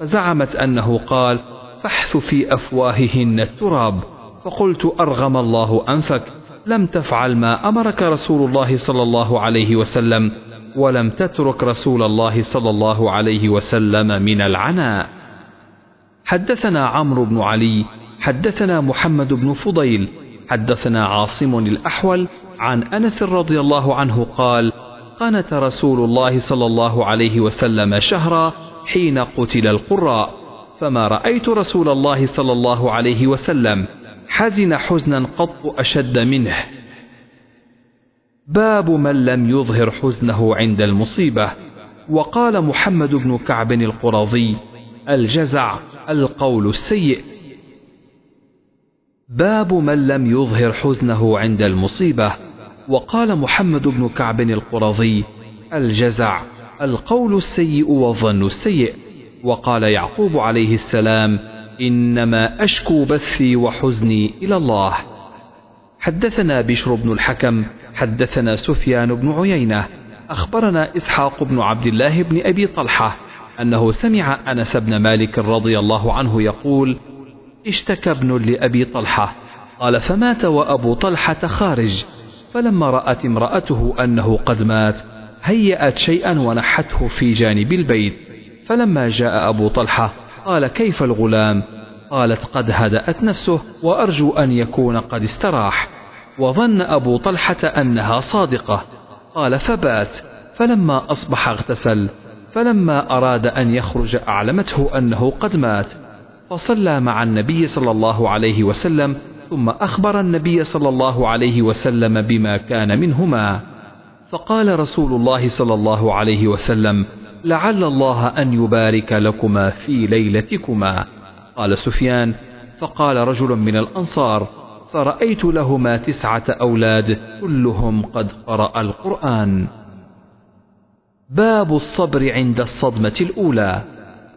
فزعمت أنه قال فاحث في أفواههن التراب فقلت أرغم الله أنفك لم تفعل ما أمرك رسول الله صلى الله عليه وسلم ولم تترك رسول الله صلى الله عليه وسلم من العناء. حدثنا عمرو بن علي حدثنا محمد بن فضيل حدثنا عاصم الأحول عن أنس رضي الله عنه قال قنت رسول الله صلى الله عليه وسلم شهرا حين قتل القراء فما رأيت رسول الله صلى الله عليه وسلم حزن حزنا قط أشد منه. باب من لم يظهر حزنه عند المصيبة. وقال محمد بن كعب القرظي الجزع القول السيء. باب من لم يظهر حزنه عند المصيبة. وقال محمد بن كعب القرظي الجزع القول السيء والظن السيء. وقال يعقوب عليه السلام إنما أشكو بثي وحزني إلى الله. حدثنا بشر بن الحكم حدثنا سفيان بن عيينة أخبرنا إسحاق بن عبد الله بن أبي طلحة أنه سمع أنس بن مالك رضي الله عنه يقول اشتكى ابن لأبي طلحة قال فمات وأبو طلحة خارج فلما رأت امرأته أنه قد مات هيأت شيئا ونحته في جانب البيت فلما جاء أبو طلحة قال كيف الغلام؟ قالت قد هدأت نفسه وأرجو أن يكون قد استراح. وظن أبو طلحة أنها صادقة. قال فبات. فلما أصبح اغتسل. فلما أراد أن يخرج أعلمته أنه قد مات. فصلى مع النبي صلى الله عليه وسلم. ثم أخبر النبي صلى الله عليه وسلم بما كان منهما. فقال رسول الله صلى الله عليه وسلم لعل الله أن يبارك لكما في ليلتكما. قال سفيان فقال رجل من الأنصار فرأيت لهما تسعة أولاد كلهم قد قرأ القرآن. باب الصبر عند الصدمة الأولى.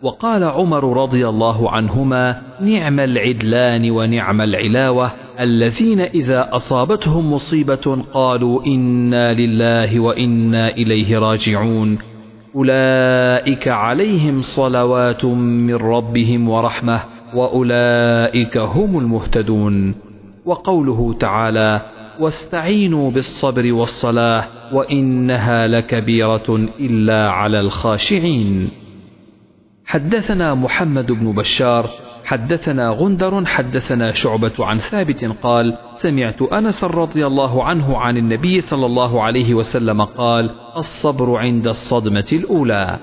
وقال عمر رضي الله عنهما نعم العدلان ونعم العلاوة الذين إذا أصابتهم مصيبة قالوا إنا لله وإنا إليه راجعون. أولئك عليهم صلوات من ربهم ورحمة وأولئك هم المهتدون. وقوله تعالى واستعينوا بالصبر والصلاة وإنها لكبيرة إلا على الخاشعين. حدثنا محمد بن بشار حدثنا غندر حدثنا شعبة عن ثابت قال سمعت أنس رضي الله عنه عن النبي صلى الله عليه وسلم قال الصبر عند الصدمة الأولى.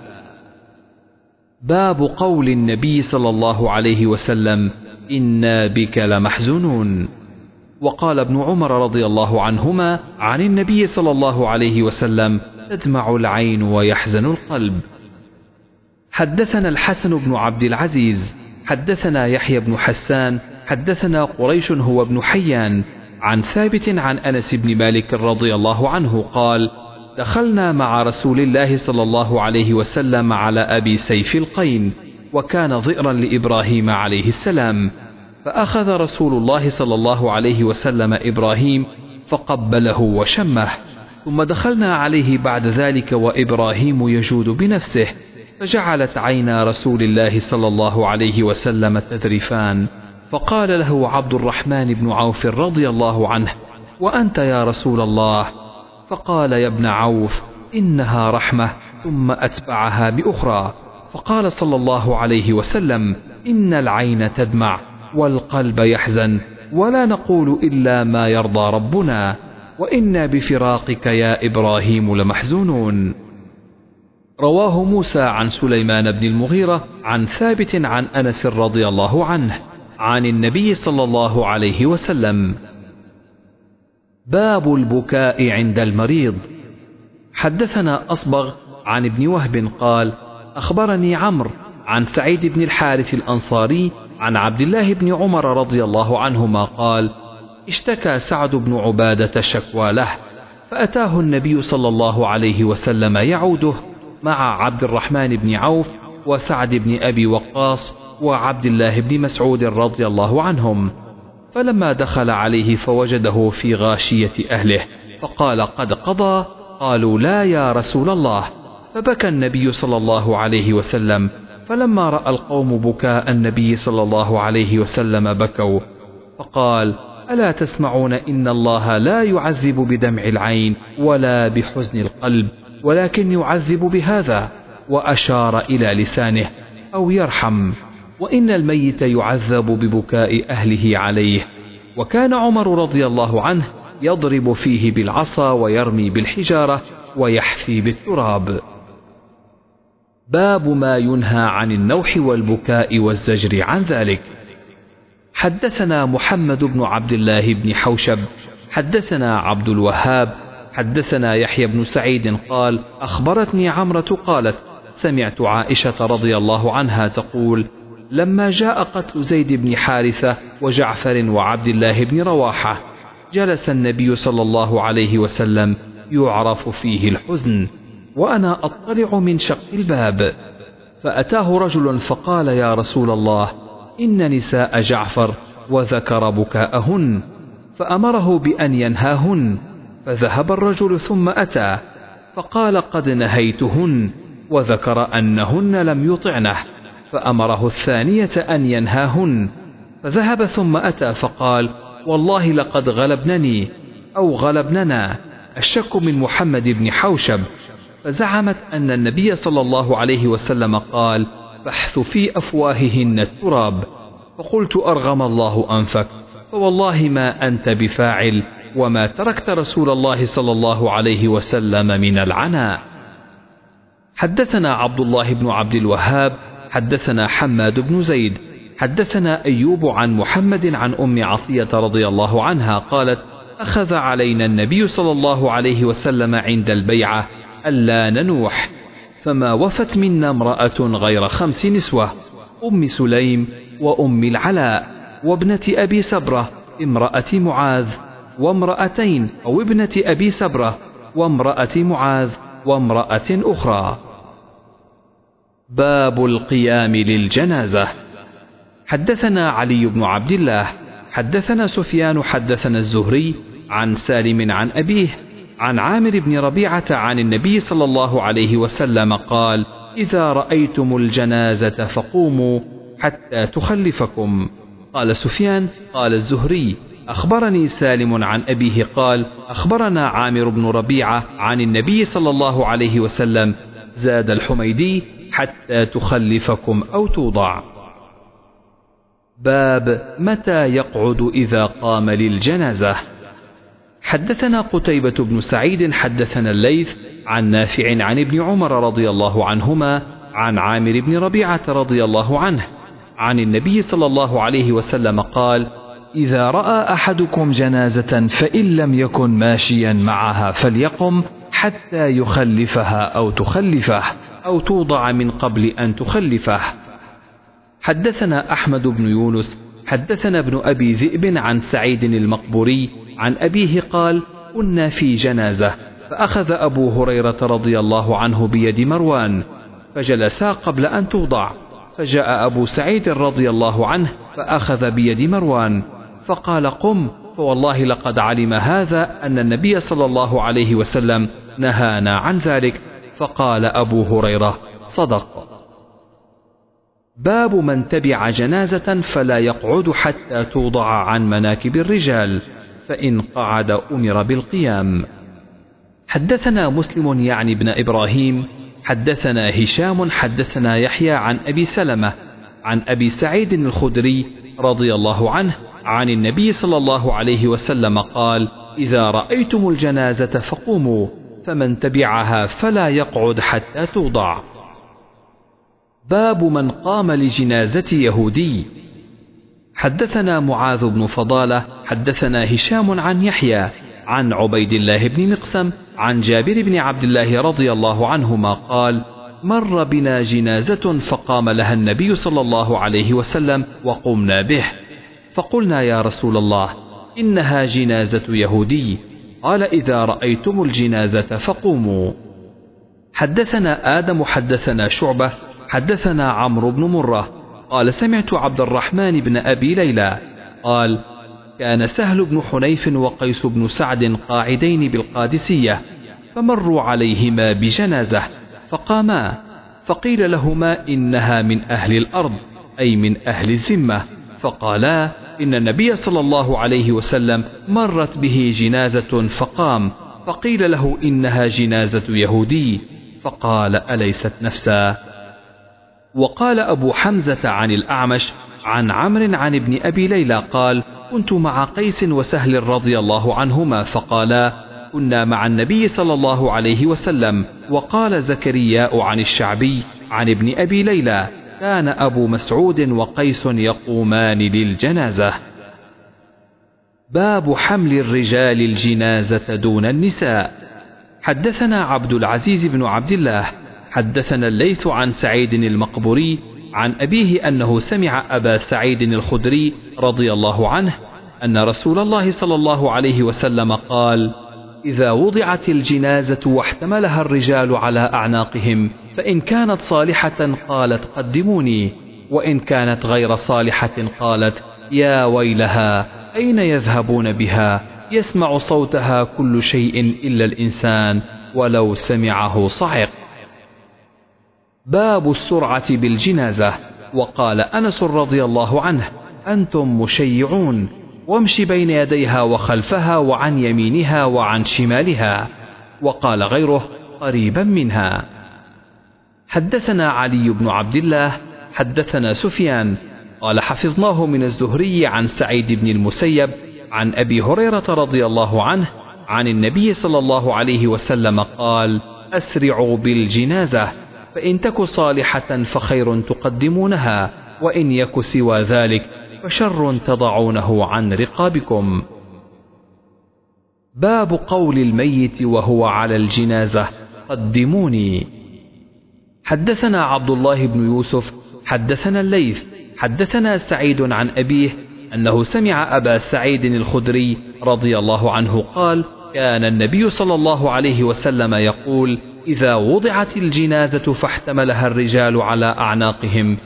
باب قول النبي صلى الله عليه وسلم إنا بك لمحزونون. وقال ابن عمر رضي الله عنهما عن النبي صلى الله عليه وسلم تدمع العين ويحزن القلب. حدثنا الحسن بن عبد العزيز حدثنا يحيى بن حسان حدثنا قريش هو ابن حيان عن ثابت عن أنس بن مالك رضي الله عنه قال دخلنا مع رسول الله صلى الله عليه وسلم على أبي سيف القين وكان ضئرا لإبراهيم عليه السلام فأخذ رسول الله صلى الله عليه وسلم إبراهيم فقبله وشمه ثم دخلنا عليه بعد ذلك وإبراهيم يجود بنفسه فجعلت عينا رسول الله صلى الله عليه وسلم تذرفان. فقال له عبد الرحمن بن عوف رضي الله عنه وأنت يا رسول الله؟ فقال يا ابن عوف إنها رحمة ثم أتبعها بأخرى. فقال صلى الله عليه وسلم إن العين تدمع والقلب يحزن ولا نقول إلا ما يرضى ربنا وإنا بفراقك يا إبراهيم لمحزونون. رواه موسى عن سليمان بن المغيرة عن ثابت عن أنس رضي الله عنه عن النبي صلى الله عليه وسلم. باب البكاء عند المريض. حدثنا أصبغ عن ابن وهب قال أخبرني عمرو عن سعيد بن الحارث الأنصاري عن عبد الله بن عمر رضي الله عنهما قال اشتكى سعد بن عبادة شكوى له فأتاه النبي صلى الله عليه وسلم يعوده مع عبد الرحمن بن عوف وسعد بن أبي وقاص وعبد الله بن مسعود رضي الله عنهم. فلما دخل عليه فوجده في غاشية أهله فقال قد قضى قالوا لا يا رسول الله. فبكى النبي صلى الله عليه وسلم فلما رأى القوم بكاء النبي صلى الله عليه وسلم بكوا. فقال ألا تسمعون إن الله لا يعذب بدمع العين ولا بحزن القلب؟ ولكن يعذب بهذا وأشار إلى لسانه أو يرحم وإن الميت يعذب ببكاء أهله عليه. وكان عمر رضي الله عنه يضرب فيه بالعصا ويرمي بالحجارة ويحثي بالتراب. باب ما ينهى عن النوح والبكاء والزجر عن ذلك. حدثنا محمد بن عبد الله بن حوشب حدثنا عبد الوهاب حدثنا يحيى بن سعيد قال أخبرتني عمرة قالت سمعت عائشة رضي الله عنها تقول لما جاء قتل زيد بن حارثة وجعفر وعبد الله بن رواحة جلس النبي صلى الله عليه وسلم يعرف فيه الحزن وأنا أطلع من شق الباب فأتاه رجل فقال يا رسول الله إن نساء جعفر وذكر بكاءهن فأمره بأن ينهاهن. فذهب الرجل ثم أتى فقال قد نهيتهن وذكر أنهن لم يطعنه فأمره الثانية أن ينهاهن. فذهب ثم أتى فقال والله لقد غلبنني أو غلبننا الشك من محمد بن حوشب. فزعمت أن النبي صلى الله عليه وسلم قال بحث في أفواههن التراب. فقلت أرغم الله أنفك فوالله ما أنت بفاعل. وما تركت رسول الله صلى الله عليه وسلم من العناء. حدثنا عبد الله بن عبد الوهاب حدثنا حماد بن زيد حدثنا أيوب عن محمد عن أم عطية رضي الله عنها قالت أخذ علينا النبي صلى الله عليه وسلم عند البيعة ألا ننوح فما وفت منا امرأة غير خمس نسوة أم سليم وأم العلاء وابنة أبي سبرة امرأة معاذ. وامرأتين أو ابنة أبي سبرة وامرأة معاذ وامرأة أخرى. باب القيام للجنازة. حدثنا علي بن عبد الله حدثنا سفيان حدثنا الزهري عن سالم عن أبيه عن عامر بن ربيعة عن النبي صلى الله عليه وسلم قال إذا رأيتم الجنازة فقوموا حتى تخلفكم. قال سفيان قال الزهري أخبرني سالم عن أبيه قال أخبرنا عامر بن ربيعة عن النبي صلى الله عليه وسلم زاد الحميدي حتى تخلفكم أو توضع. باب متى يقعد إذا قام للجنازة؟ حدثنا قتيبة بن سعيد حدثنا الليث عن نافع عن ابن عمر رضي الله عنهما عن عامر بن ربيعة رضي الله عنه عن النبي صلى الله عليه وسلم قال إذا رأى أحدكم جنازة فإن لم يكن ماشيا معها فليقم حتى يخلفها أو تخلفه أو توضع من قبل أن تخلفه. حدثنا أحمد بن يونس حدثنا ابن أبي ذئب عن سعيد المقبوري عن أبيه قال كنا في جنازة فأخذ أبو هريرة رضي الله عنه بيد مروان فجلسا قبل أن توضع فجاء أبو سعيد رضي الله عنه فأخذ بيد مروان. فقال قم فوالله لقد علم هذا أن النبي صلى الله عليه وسلم نهانا عن ذلك فقال أبو هريرة صدق. باب من تبع جنازة فلا يقعد حتى توضع عن مناكب الرجال فإن قعد أمر بالقيام. حدثنا مسلم يعني ابن إبراهيم حدثنا هشام حدثنا يحيى عن أبي سلمة عن أبي سعيد الخدري رضي الله عنه عن النبي صلى الله عليه وسلم قال إذا رأيتم الجنازة فقوموا فمن تبعها فلا يقعد حتى توضع. باب من قام لجنازة يهودي. حدثنا معاذ بن فضالة حدثنا هشام عن يحيى عن عبيد الله بن مقسم عن جابر بن عبد الله رضي الله عنهما قال مر بنا جنازة فقام لها النبي صلى الله عليه وسلم وقمنا به. فقلنا يا رسول الله إنها جنازة يهودي. قال إذا رأيتم الجنازة فقوموا. حدثنا آدم حدثنا شعبة حدثنا عمرو بن مرة. قال سمعت عبد الرحمن بن أبي ليلى. قال كان سهل بن حنيف وقيس بن سعد قاعدين بالقادسية فمروا عليهما بجنازة. فقاما فقيل لهما إنها من أهل الأرض أي من أهل الذمة. فقالا إن النبي صلى الله عليه وسلم مرت به جنازة فقام فقيل له إنها جنازة يهودي. فقال أليست نفسا؟ وقال أبو حمزة عن الأعمش عن عمرو عن ابن أبي ليلى قال كنت مع قيس وسهل رضي الله عنهما فقالا كنا مع النبي صلى الله عليه وسلم وقال زكرياء عن الشعبي عن ابن أبي ليلى كان أبو مسعود وقيس يقومان للجنازة. باب حمل الرجال الجنازة دون النساء. حدثنا عبد العزيز بن عبد الله حدثنا الليث عن سعيد المقبوري عن أبيه أنه سمع أبا سعيد الخدري رضي الله عنه أن رسول الله صلى الله عليه وسلم قال إذا وضعت الجنازة واحتملها الرجال على أعناقهم فإن كانت صالحة قالت قدموني وإن كانت غير صالحة قالت يا ويلها أين يذهبون بها؟ يسمع صوتها كل شيء إلا الإنسان ولو سمعه صعق. باب السرعة بالجنازة. وقال أنس رضي الله عنه أنتم مشيعون. وامش بين يديها وخلفها وعن يمينها وعن شمالها وقال غيره قريبا منها. حدثنا علي بن عبد الله حدثنا سفيان قال حفظناه من الزهري عن سعيد بن المسيب عن أبي هريرة رضي الله عنه عن النبي صلى الله عليه وسلم قال أسرعوا بالجنازة فإن تك صالحة فخير تقدمونها وإن يك سوى ذلك فشر تضعونه عن رقابكم. باب قول الميت وهو على الجنازة. قدموني. حدثنا عبد الله بن يوسف حدثنا الليث حدثنا سعيد عن أبيه أنه سمع أبا سعيد الخدري رضي الله عنه قال كان النبي صلى الله عليه وسلم يقول إذا وضعت الجنازة فاحتملها الرجال على أعناقهم.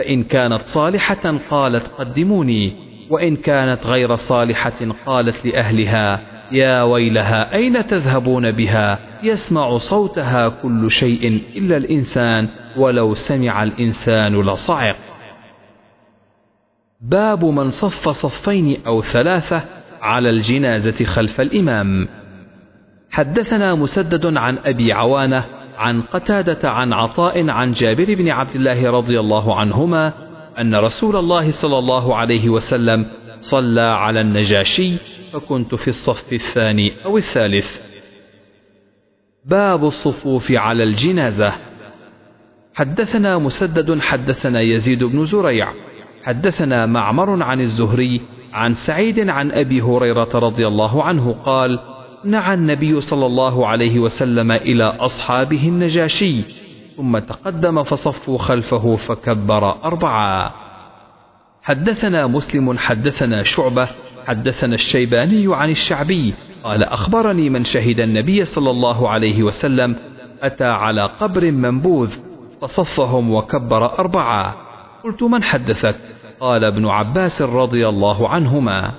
فإن كانت صالحة قالت قدموني وإن كانت غير صالحة قالت لأهلها يا ويلها أين تذهبون بها؟ يسمع صوتها كل شيء إلا الإنسان ولو سمع الإنسان لصعق. باب من صف صفين أو ثلاثة على الجنازة خلف الإمام. حدثنا مسدد عن أبي عوانة عن قتادة عن عطاء عن جابر بن عبد الله رضي الله عنهما أن رسول الله صلى الله عليه وسلم صلى على النجاشي فكنت في الصف الثاني أو الثالث. باب الصفوف على الجنازة. حدثنا مسدد حدثنا يزيد بن زريع. حدثنا معمر عن الزهري عن سعيد عن أبي هريرة رضي الله عنه قال نعى النبي صلى الله عليه وسلم إلى أصحابه النجاشي ثم تقدم فصفوا خلفه فكبر أربعا. حدثنا مسلم حدثنا شعبة حدثنا الشيباني عن الشعبي قال أخبرني من شهد النبي صلى الله عليه وسلم أتى على قبر منبوذ فصفهم وكبر أربعة قلت من حدثك؟ قال ابن عباس رضي الله عنهما.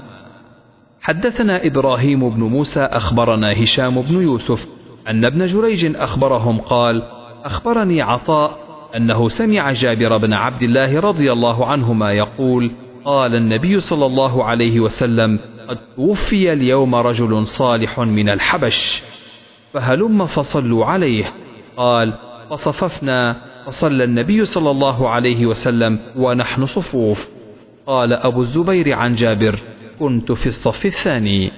حدثنا إبراهيم بن موسى أخبرنا هشام بن يوسف أن ابن جريج أخبرهم قال أخبرني عطاء أنه سمع جابر بن عبد الله رضي الله عنهما يقول قال النبي صلى الله عليه وسلم قد توفي اليوم رجل صالح من الحبش فهلم فصلوا عليه. قال فصففنا فصلى النبي صلى الله عليه وسلم ونحن صفوف. قال أبو الزبير عن جابر كنت في الصف الثاني.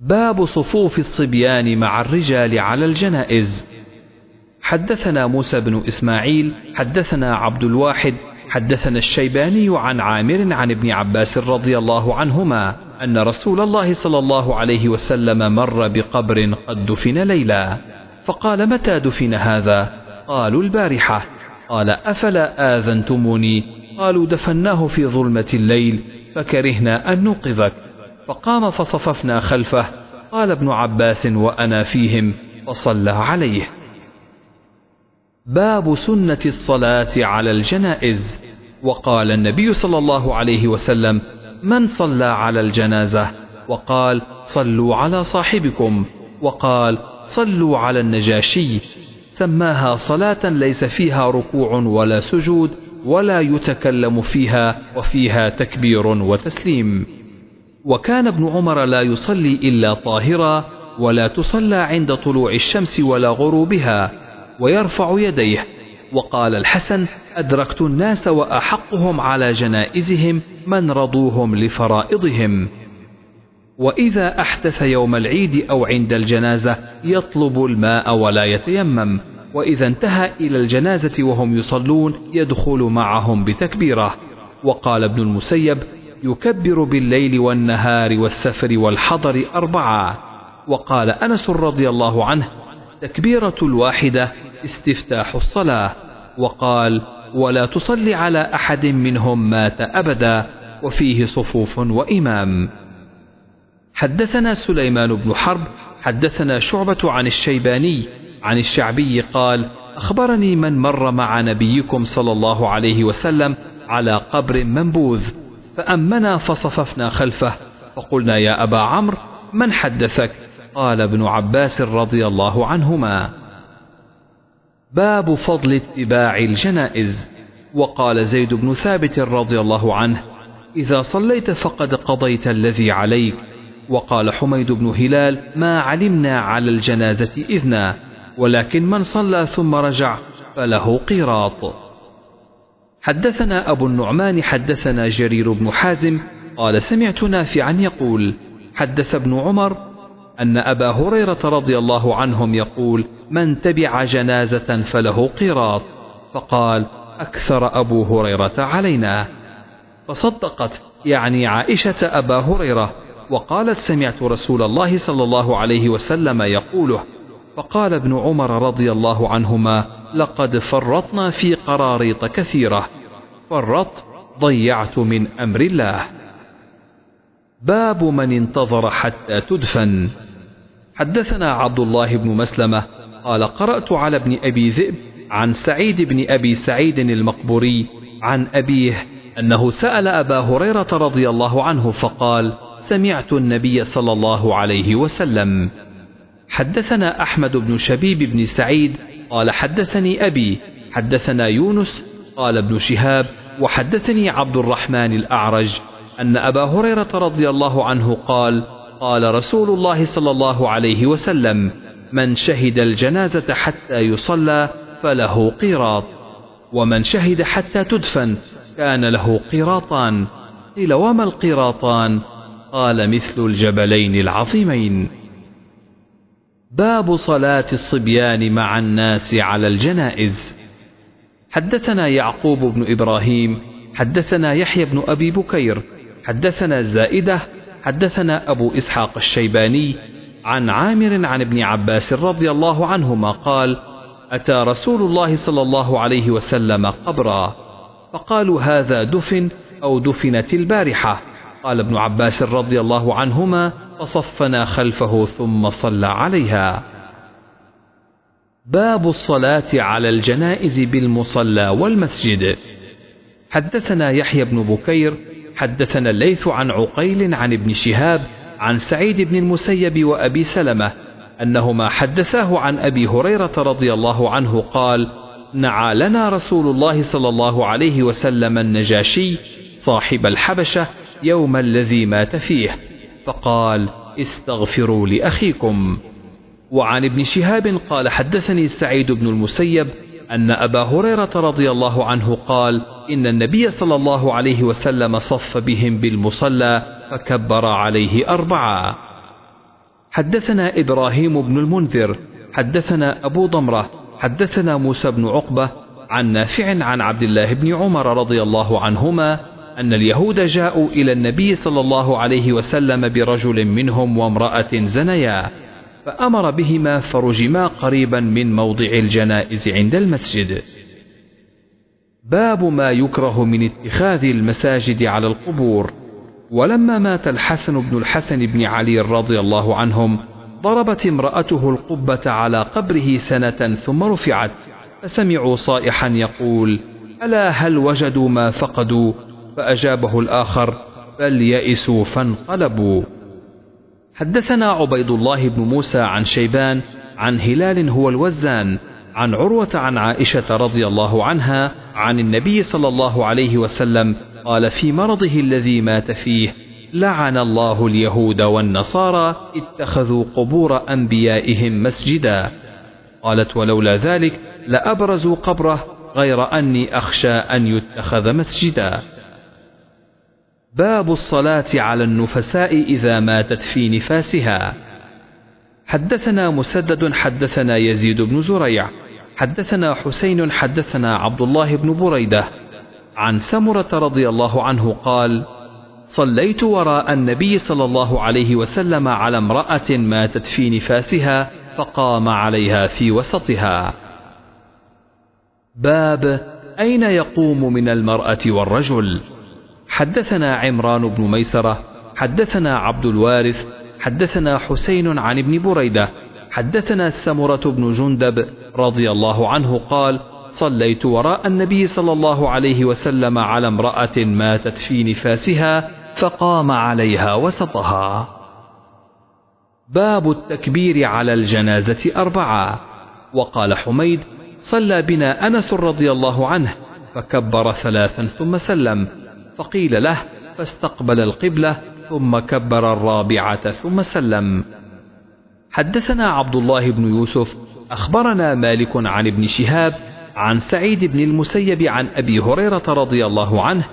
باب صفوف الصبيان مع الرجال على الجنائز. حدثنا موسى بن إسماعيل حدثنا عبد الواحد حدثنا الشيباني عن عامر عن ابن عباس رضي الله عنهما أن رسول الله صلى الله عليه وسلم مر بقبر قد دفن ليلا. فقال متى دفن هذا؟ قالوا البارحة. قال أفلا آذنتموني؟ قالوا دفناه في ظلمة الليل. فكرهنا أن نوقظك. فقام فصففنا خلفه. قال ابن عباس وأنا فيهم فصلى عليه. باب سنة الصلاة على الجنائز. وقال النبي صلى الله عليه وسلم من صلى على الجنازة؟ وقال صلوا على صاحبكم. وقال صلوا على النجاشي. سماها صلاة ليس فيها ركوع ولا سجود ولا يتكلم فيها وفيها تكبير وتسليم. وكان ابن عمر لا يصلي إلا طاهرا ولا تصلى عند طلوع الشمس ولا غروبها ويرفع يديه. وقال الحسن أدركت الناس وأحقهم على جنائزهم من رضوهم لفرائضهم. وإذا أحدث يوم العيد أو عند الجنازة يطلب الماء ولا يتيمم. وإذا انتهى إلى الجنازة وهم يصلون يدخل معهم بتكبيره. وقال ابن المسيب يكبر بالليل والنهار والسفر والحضر أربعة. وقال أنس رضي الله عنه تكبيرة الواحدة استفتاح الصلاة. وقال ولا تصلي على أحد منهم مات أبدا وفيه صفوف وإمام. حدثنا سليمان بن حرب حدثنا شعبة عن الشيباني عن الشعبي قال أخبرني من مر مع نبيكم صلى الله عليه وسلم على قبر منبوذ فأمنا فصففنا خلفه فقلنا يا أبا عمرو من حدثك? قال ابن عباس رضي الله عنهما. باب فضل اتباع الجنائز. وقال زيد بن ثابت رضي الله عنه إذا صليت فقد قضيت الذي عليك. وقال حميد بن هلال ما علمنا على الجنازة إذنا. ولكن من صلى ثم رجع فله قيراط. حدثنا أبو النعمان حدثنا جرير بن حازم قال سمعت نافعا يقول حدث ابن عمر أن أبا هريرة رضي الله عنهم يقول من تبع جنازة فله قيراط. فقال أكثر أبو هريرة علينا. فصدقت يعني عائشة أبا هريرة وقالت سمعت رسول الله صلى الله عليه وسلم يقوله فقال ابن عمر رضي الله عنهما لقد فرطنا في قراريط كثيرة فرط ضيعت من أمر الله. باب من انتظر حتى تدفن. حدثنا عبد الله بن مسلمة قال قرأت على ابن أبي ذئب عن سعيد بن أبي سعيد المقبوري عن أبيه أنه سأل أبا هريرة رضي الله عنه فقال سمعت النبي صلى الله عليه وسلم. حدثنا أحمد بن شبيب بن سعيد قال حدثني أبي حدثنا يونس قال ابن شهاب وحدثني عبد الرحمن الأعرج أن أبا هريرة رضي الله عنه قال قال رسول الله صلى الله عليه وسلم من شهد الجنازة حتى يصلى فله قيراط ومن شهد حتى تدفن كان له قيراطان قيل وما القيراطان؟ قال مثل الجبلين العظيمين. باب صلاة الصبيان مع الناس على الجنائز. حدثنا يعقوب بن إبراهيم حدثنا يحيى بن أبي بكير حدثنا زائدة حدثنا أبو إسحاق الشيباني عن عامر عن ابن عباس رضي الله عنهما قال أتى رسول الله صلى الله عليه وسلم قبرا فقالوا هذا دفن أو دفنت البارحة. قال ابن عباس رضي الله عنهما فصفنا خلفه ثم صلى عليها. باب الصلاة على الجنائز بالمصلى والمسجد. حدثنا يحيى بن بكير حدثنا الليث عن عقيل عن ابن شهاب عن سعيد بن المسيب وأبي سلمة أنهما حدثاه عن أبي هريرة رضي الله عنه قال نعى لنا رسول الله صلى الله عليه وسلم النجاشي صاحب الحبشة يوم الذي مات فيه. فقال استغفروا لأخيكم. وعن ابن شهاب قال حدثني سعيد بن المسيب أن أبا هريرة رضي الله عنه قال إن النبي صلى الله عليه وسلم صف بهم بالمصلى فكبر عليه أربعة. حدثنا إبراهيم بن المنذر حدثنا أبو ضمرة حدثنا موسى بن عقبة عن نافع عن عبد الله بن عمر رضي الله عنهما أن اليهود جاءوا إلى النبي صلى الله عليه وسلم برجل منهم وامرأة زنيا فأمر بهما فرجما قريبا من موضع الجنائز عند المسجد. باب ما يكره من اتخاذ المساجد على القبور. ولما مات الحسن بن الحسن بن علي رضي الله عنهم ضربت امرأته القبة على قبره سنة ثم رفعت فسمعوا صائحا يقول ألا هل وجدوا ما فقدوا؟ فأجابه الآخر بل يئسوا فانقلبوا. حدثنا عبيد الله بن موسى عن شيبان عن هلال هو الوزان عن عروة عن عائشة رضي الله عنها عن النبي صلى الله عليه وسلم قال في مرضه الذي مات فيه لعن الله اليهود والنصارى اتخذوا قبور أنبيائهم مسجدا. قالت ولولا ذلك لأبرزوا قبره غير أني أخشى أن يتخذ مسجدا. باب الصلاة على النفساء إذا ماتت في نفاسها. حدثنا مسدد حدثنا يزيد بن زريع حدثنا حسين حدثنا عبد الله بن بريدة. عن سمرة رضي الله عنه قال صليت وراء النبي صلى الله عليه وسلم على امرأة ماتت في نفاسها فقام عليها في وسطها. باب أين يقوم من المرأة والرجل؟ حدثنا عمران بن ميسرة حدثنا عبد الوارث حدثنا حسين عن ابن بريدة حدثنا سمرة بن جندب رضي الله عنه قال صليت وراء النبي صلى الله عليه وسلم على امرأة ماتت في نفاسها فقام عليها وسطها. باب التكبير على الجنازة أربعة. وقال حميد صلى بنا أنس رضي الله عنه فكبر ثلاثا ثم سلم. فقيل له فاستقبل القبلة ثم كبر الرابعة ثم سلم. حدثنا عبد الله بن يوسف أخبرنا مالك عن ابن شهاب عن سعيد بن المسيب عن أبي هريرة رضي الله عنه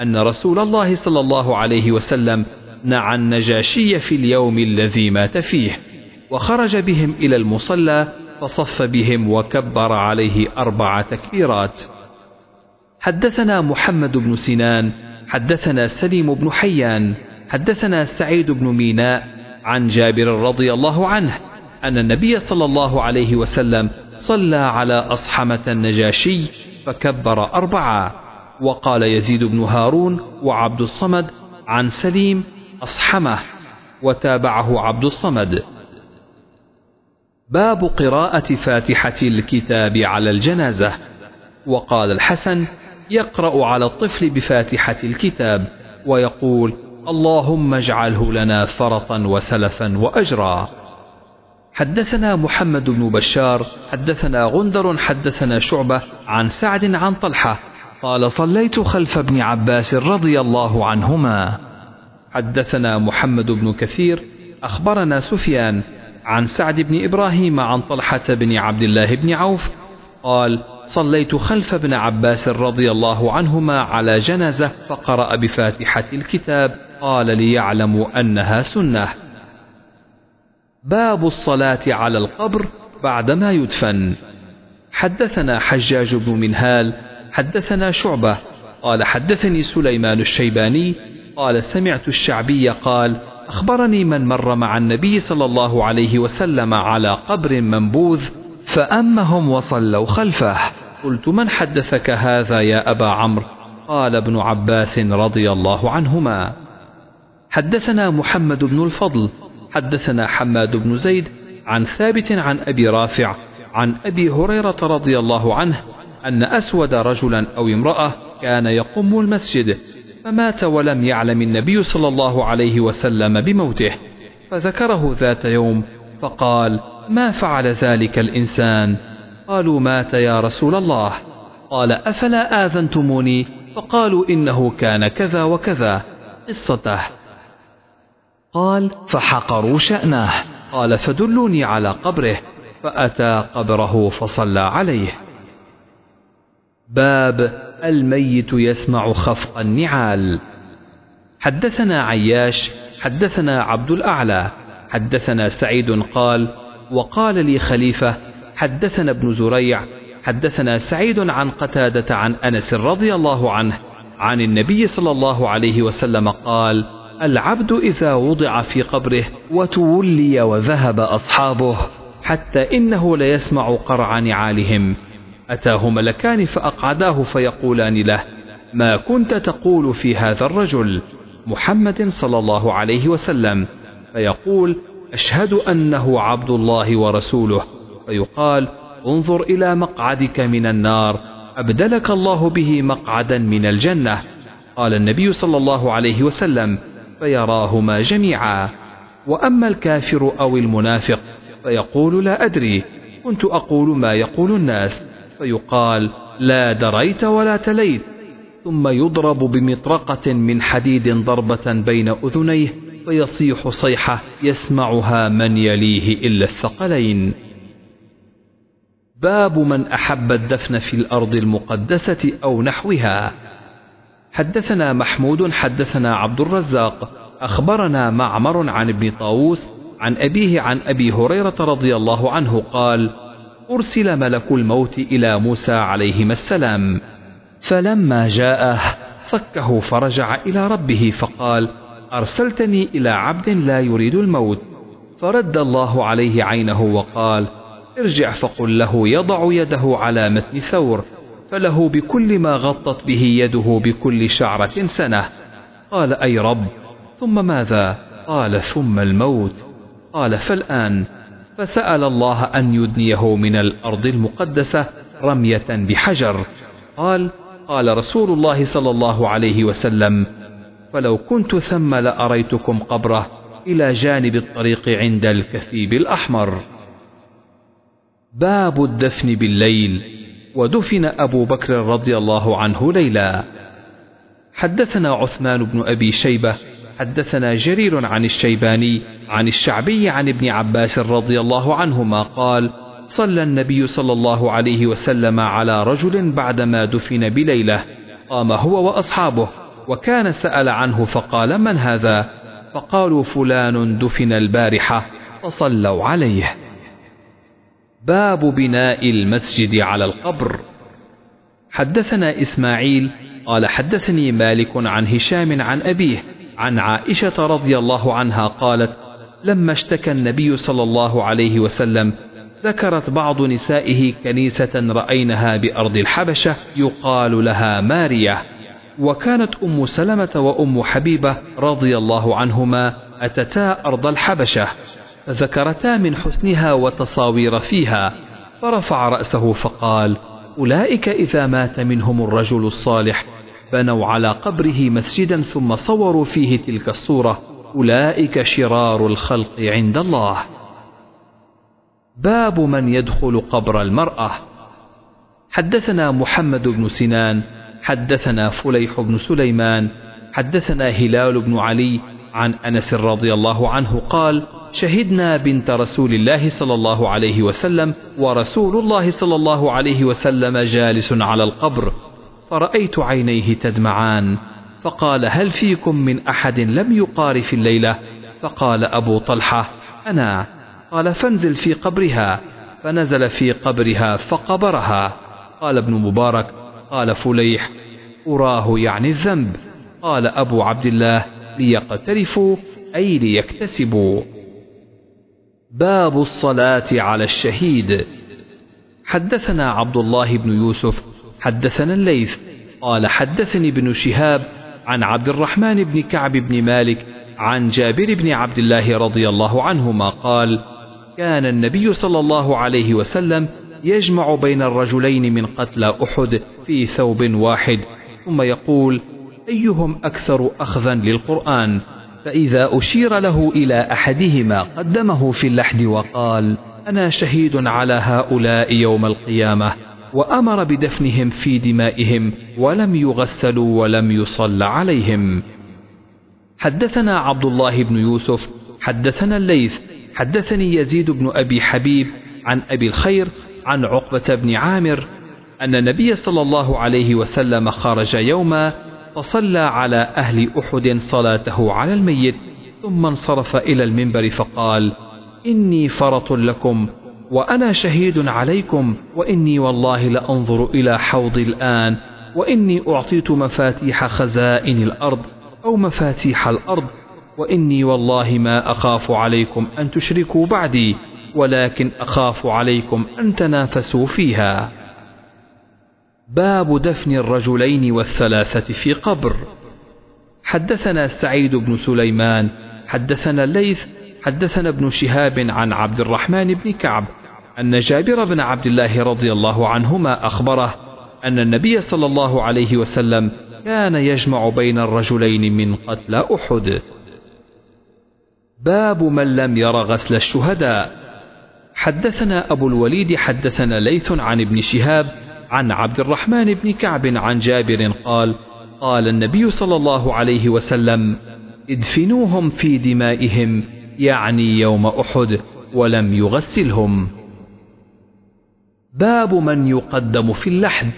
أن رسول الله صلى الله عليه وسلم نعى النجاشي في اليوم الذي مات فيه وخرج بهم إلى المصلى فصف بهم وكبر عليه أربع تكبيرات. حدثنا محمد بن سنان حدثنا سليم بن حيان حدثنا سعيد بن ميناء عن جابر رضي الله عنه أن النبي صلى الله عليه وسلم صلى على أصحمة النجاشي فكبر أربعة وقال يزيد بن هارون وعبد الصمد عن سليم أصحمه وتابعه عبد الصمد. باب قراءة فاتحة الكتاب على الجنازة وقال الحسن يقرأ على الطفل بفاتحة الكتاب ويقول اللهم اجعله لنا فرطا وسلفا وأجرا. حدثنا محمد بن بشار حدثنا غندر حدثنا شعبة عن سعد عن طلحة قال صليت خلف ابن عباس رضي الله عنهما. حدثنا محمد بن كثير أخبرنا سفيان عن سعد بن إبراهيم عن طلحة بن عبد الله بن عوف قال صليت خلف ابن عباس رضي الله عنهما على جنازة فقرأ بفاتحة الكتاب قال ليعلموا أنها سنة. باب الصلاة على القبر بعدما يدفن. حدثنا حجاج بن منهال حدثنا شعبة قال حدثني سليمان الشيباني قال سمعت الشعبي قال أخبرني من مر مع النبي صلى الله عليه وسلم على قبر منبوذ فأمهم وصلوا خلفه. قلت من حدثك هذا يا أبا عمرو؟ قال ابن عباس رضي الله عنهما. حدثنا محمد بن الفضل حدثنا حماد بن زيد عن ثابت عن أبي رافع عن أبي هريرة رضي الله عنه أن أسود رجلا أو امرأة كان يقوم المسجد فمات ولم يعلم النبي صلى الله عليه وسلم بموته فذكره ذات يوم فقال ما فعل ذلك الإنسان؟ قالوا مات يا رسول الله. قال أفلا آذنتموني؟ فقالوا إنه كان كذا وكذا. قصته. قال فحقروا شأنه. قال فدلوني على قبره. فأتى قبره فصلى عليه. باب الميت يسمع خفق النعال. حدثنا عياش حدثنا عبد الأعلى. حدثنا سعيد قال وقال لي خليفة حدثنا ابن زريع حدثنا سعيد عن قتادة عن أنس رضي الله عنه عن النبي صلى الله عليه وسلم قال العبد إذا وضع في قبره وتولي وذهب أصحابه حتى إنه ليسمع قرع نعالهم. أتاه ملكان فأقعداه فيقولان له ما كنت تقول في هذا الرجل؟ محمد صلى الله عليه وسلم. فيقول أشهد أنه عبد الله ورسوله. فيقال انظر إلى مقعدك من النار أبدلك الله به مقعدا من الجنة. قال النبي صلى الله عليه وسلم فيراهما جميعا. وأما الكافر أو المنافق فيقول لا أدري كنت أقول ما يقول الناس. فيقال لا دريت ولا تليت. ثم يضرب بمطرقة من حديد ضربة بين أذنيه. فيصيح صيحة يسمعها من يليه إلا الثقلين. باب من أحب الدفن في الأرض المقدسة أو نحوها. حدثنا محمود حدثنا عبد الرزاق. أخبرنا معمر عن ابن طاووس عن أبيه عن أبي هريرة رضي الله عنه قال أرسل ملك الموت إلى موسى عليهما السلام فلما جاءه فكه فرجع إلى ربه فقال أرسلتني إلى عبد لا يريد الموت فرد الله عليه عينه وقال ارجع فقل له يضع يده على متن ثور فله بكل ما غطت به يده بكل شعرة سنة. قال أي رب ثم ماذا؟ قال ثم الموت. قال فالآن؟ فسأل الله أن يدنيه من الأرض المقدسة رمية بحجر. قال قال رسول الله صلى الله عليه وسلم فلو كنت ثم لأريتكم قبره إلى جانب الطريق عند الكثيب الأحمر. باب الدفن بالليل ودفن أبو بكر رضي الله عنه ليلا. حدثنا عثمان بن أبي شيبة حدثنا جرير عن الشيباني عن الشعبي عن ابن عباس رضي الله عنهما قال صلى النبي صلى الله عليه وسلم على رجل بعدما دفن بليلة قام هو وأصحابه وكان سأل عنه فقال من هذا؟ فقالوا فلان دفن البارحة فصلوا عليه. باب بناء المسجد على القبر. حدثنا إسماعيل قال حدثني مالك عن هشام عن أبيه عن عائشة رضي الله عنها قالت لما اشتكى النبي صلى الله عليه وسلم ذكرت بعض نسائه كنيسة رأينها بأرض الحبشة يقال لها مارية. وكانت أم سلمة وأم حبيبة رضي الله عنهما أتتا أرض الحبشة فذكرتا من حسنها وتصاوير فيها فرفع رأسه فقال أولئك إذا مات منهم الرجل الصالح بنوا على قبره مسجدا ثم صوروا فيه تلك الصورة أولئك شرار الخلق عند الله. باب من يدخل قبر المرأة. حدثنا محمد بن سنان حدثنا فليح بن سليمان حدثنا هلال بن علي عن أنس رضي الله عنه قال شهدنا بنت رسول الله صلى الله عليه وسلم ورسول الله صلى الله عليه وسلم جالس على القبر فرأيت عينيه تدمعان فقال هل فيكم من أحد لم يقار في الليلة؟ فقال أبو طلحة أنا. قال فانزل في قبرها. فنزل في قبرها فقبرها. قال ابن مبارك قال فليح أراه يعني الذنب. قال أبو عبد الله ليقترفوا أي ليكتسبوا. باب الصلاة على الشهيد. حدثنا عبد الله بن يوسف حدثنا الليث. قال حدثني ابن شهاب عن عبد الرحمن بن كعب بن مالك عن جابر بن عبد الله رضي الله عنهما قال كان النبي صلى الله عليه وسلم يجمع بين الرجلين من قتلى أحد في ثوب واحد. ثم يقول أيهم أكثر أخذا للقرآن؟ فإذا أشير له إلى أحدهما قدمه في اللحد وقال أنا شهيد على هؤلاء يوم القيامة. وأمر بدفنهم في دمائهم ولم يغسلوا ولم يصل عليهم. حدثنا عبد الله بن يوسف حدثنا الليث حدثني يزيد بن أبي حبيب عن أبي الخير عن عقبة بن عامر أن النبي صلى الله عليه وسلم خرج يوما فصلى على أهل أحد صلاته على الميت ثم انصرف إلى المنبر فقال إني فرط لكم وأنا شهيد عليكم وإني والله لأنظر إلى حوضي الآن وإني أعطيت مفاتيح خزائن الأرض أو مفاتيح الأرض وإني والله ما أخاف عليكم أن تشركوا بعدي ولكن أخاف عليكم أن تنافسوا فيها. باب دفن الرجلين والثلاثة في قبر. حدثنا سعيد بن سليمان حدثنا الليث حدثنا ابن شهاب عن عبد الرحمن بن كعب أن جابر بن عبد الله رضي الله عنهما أخبره أن النبي صلى الله عليه وسلم كان يجمع بين الرجلين من قتل أحد. باب من لم ير غسل الشهداء. حدثنا أبو الوليد حدثنا ليث عن ابن شهاب عن عبد الرحمن بن كعب عن جابر قال قال النبي صلى الله عليه وسلم ادفنوهم في دمائهم يعني يوم أحد ولم يغسلهم. باب من يقدم في اللحد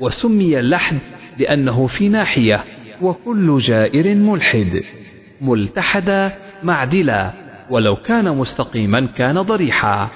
وسمي اللحد لأنه في ناحية وكل جائر ملحد ملتحدا معدلا ولو كان مستقيما كان ضريحا.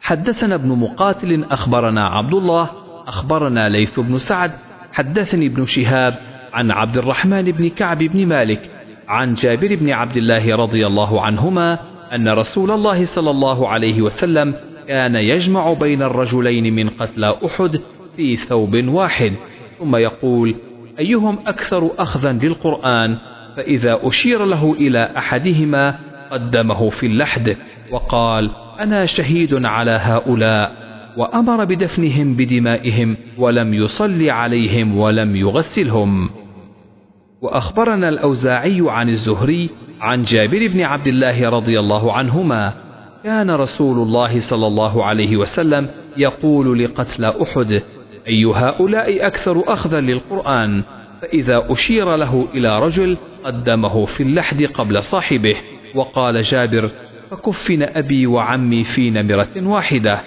حدثنا ابن مقاتل أخبرنا عبد الله أخبرنا ليث بن سعد حدثني ابن شهاب عن عبد الرحمن بن كعب بن مالك عن جابر بن عبد الله رضي الله عنهما أن رسول الله صلى الله عليه وسلم كان يجمع بين الرجلين من قتلى أحد في ثوب واحد ثم يقول أيهم أكثر أخذا للقرآن؟ فإذا أشير له إلى أحدهما قدمه في اللحد وقال أنا شهيد على هؤلاء وأمر بدفنهم بدمائهم ولم يصل عليهم ولم يغسلهم. وأخبرنا الأوزاعي عن الزهري عن جابر بن عبد الله رضي الله عنهما كان رسول الله صلى الله عليه وسلم يقول لقتل أحد أي هؤلاء أكثر أخذا للقرآن فإذا أشير له إلى رجل قدمه في اللحد قبل صاحبه. وقال جابر فكفن أبي وعمي في نمرة واحدة.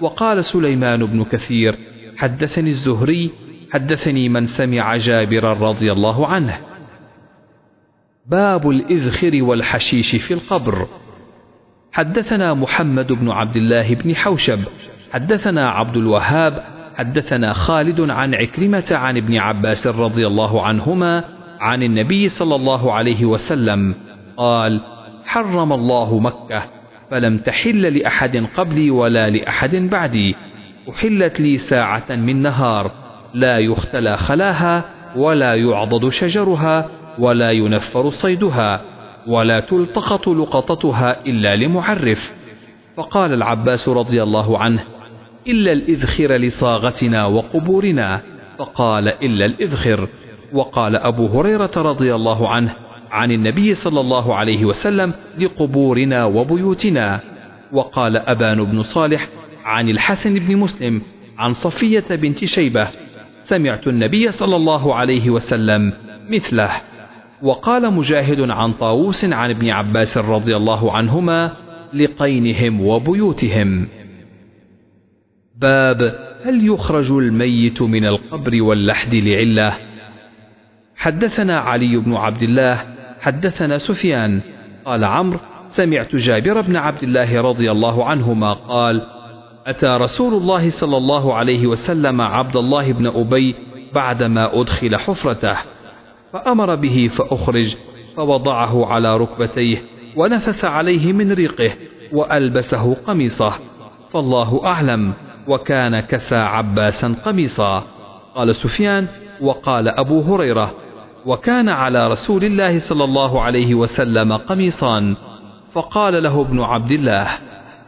وقال سليمان بن كثير حدثني الزهري حدثني من سمع جابرا رضي الله عنه. باب الإذخر والحشيش في القبر. حدثنا محمد بن عبد الله بن حوشب حدثنا عبد الوهاب حدثنا خالد عن عكرمة عن ابن عباس رضي الله عنهما عن النبي صلى الله عليه وسلم قال حرم الله مكة فلم تحل لأحد قبلي ولا لأحد بعدي. أحلت لي ساعة من نهار. لا يختلى خلاها ولا يعضد شجرها ولا ينفر صيدها ولا تلتقط لقطتها إلا لمعرف. فقال العباس رضي الله عنه إلا الإذخر لصاغتنا وقبورنا. فقال إلا الإذخر. وقال أبو هريرة رضي الله عنه عن النبي صلى الله عليه وسلم لقبورنا وبيوتنا. وقال أبان بن صالح عن الحسن بن مسلم عن صفية بنت شيبة سمعت النبي صلى الله عليه وسلم مثله. وقال مجاهد عن طاووس عن ابن عباس رضي الله عنهما لقينهم وبيوتهم. باب هل يخرج الميت من القبر واللحد لعلة؟ حدثنا علي بن عبد الله حدثنا سفيان. قال عمرو سمعت جابر بن عبد الله رضي الله عنهما قال أتى رسول الله صلى الله عليه وسلم عبد الله بن أبي بعدما أدخل حفرته فأمر به فأخرج فوضعه على ركبتيه ونفث عليه من ريقه وألبسه قميصه. فالله أعلم وكان كسى عباسا قميصا. قال سفيان وقال أبو هريرة وكان على رسول الله صلى الله عليه وسلم قميصان فقال له ابن عبد الله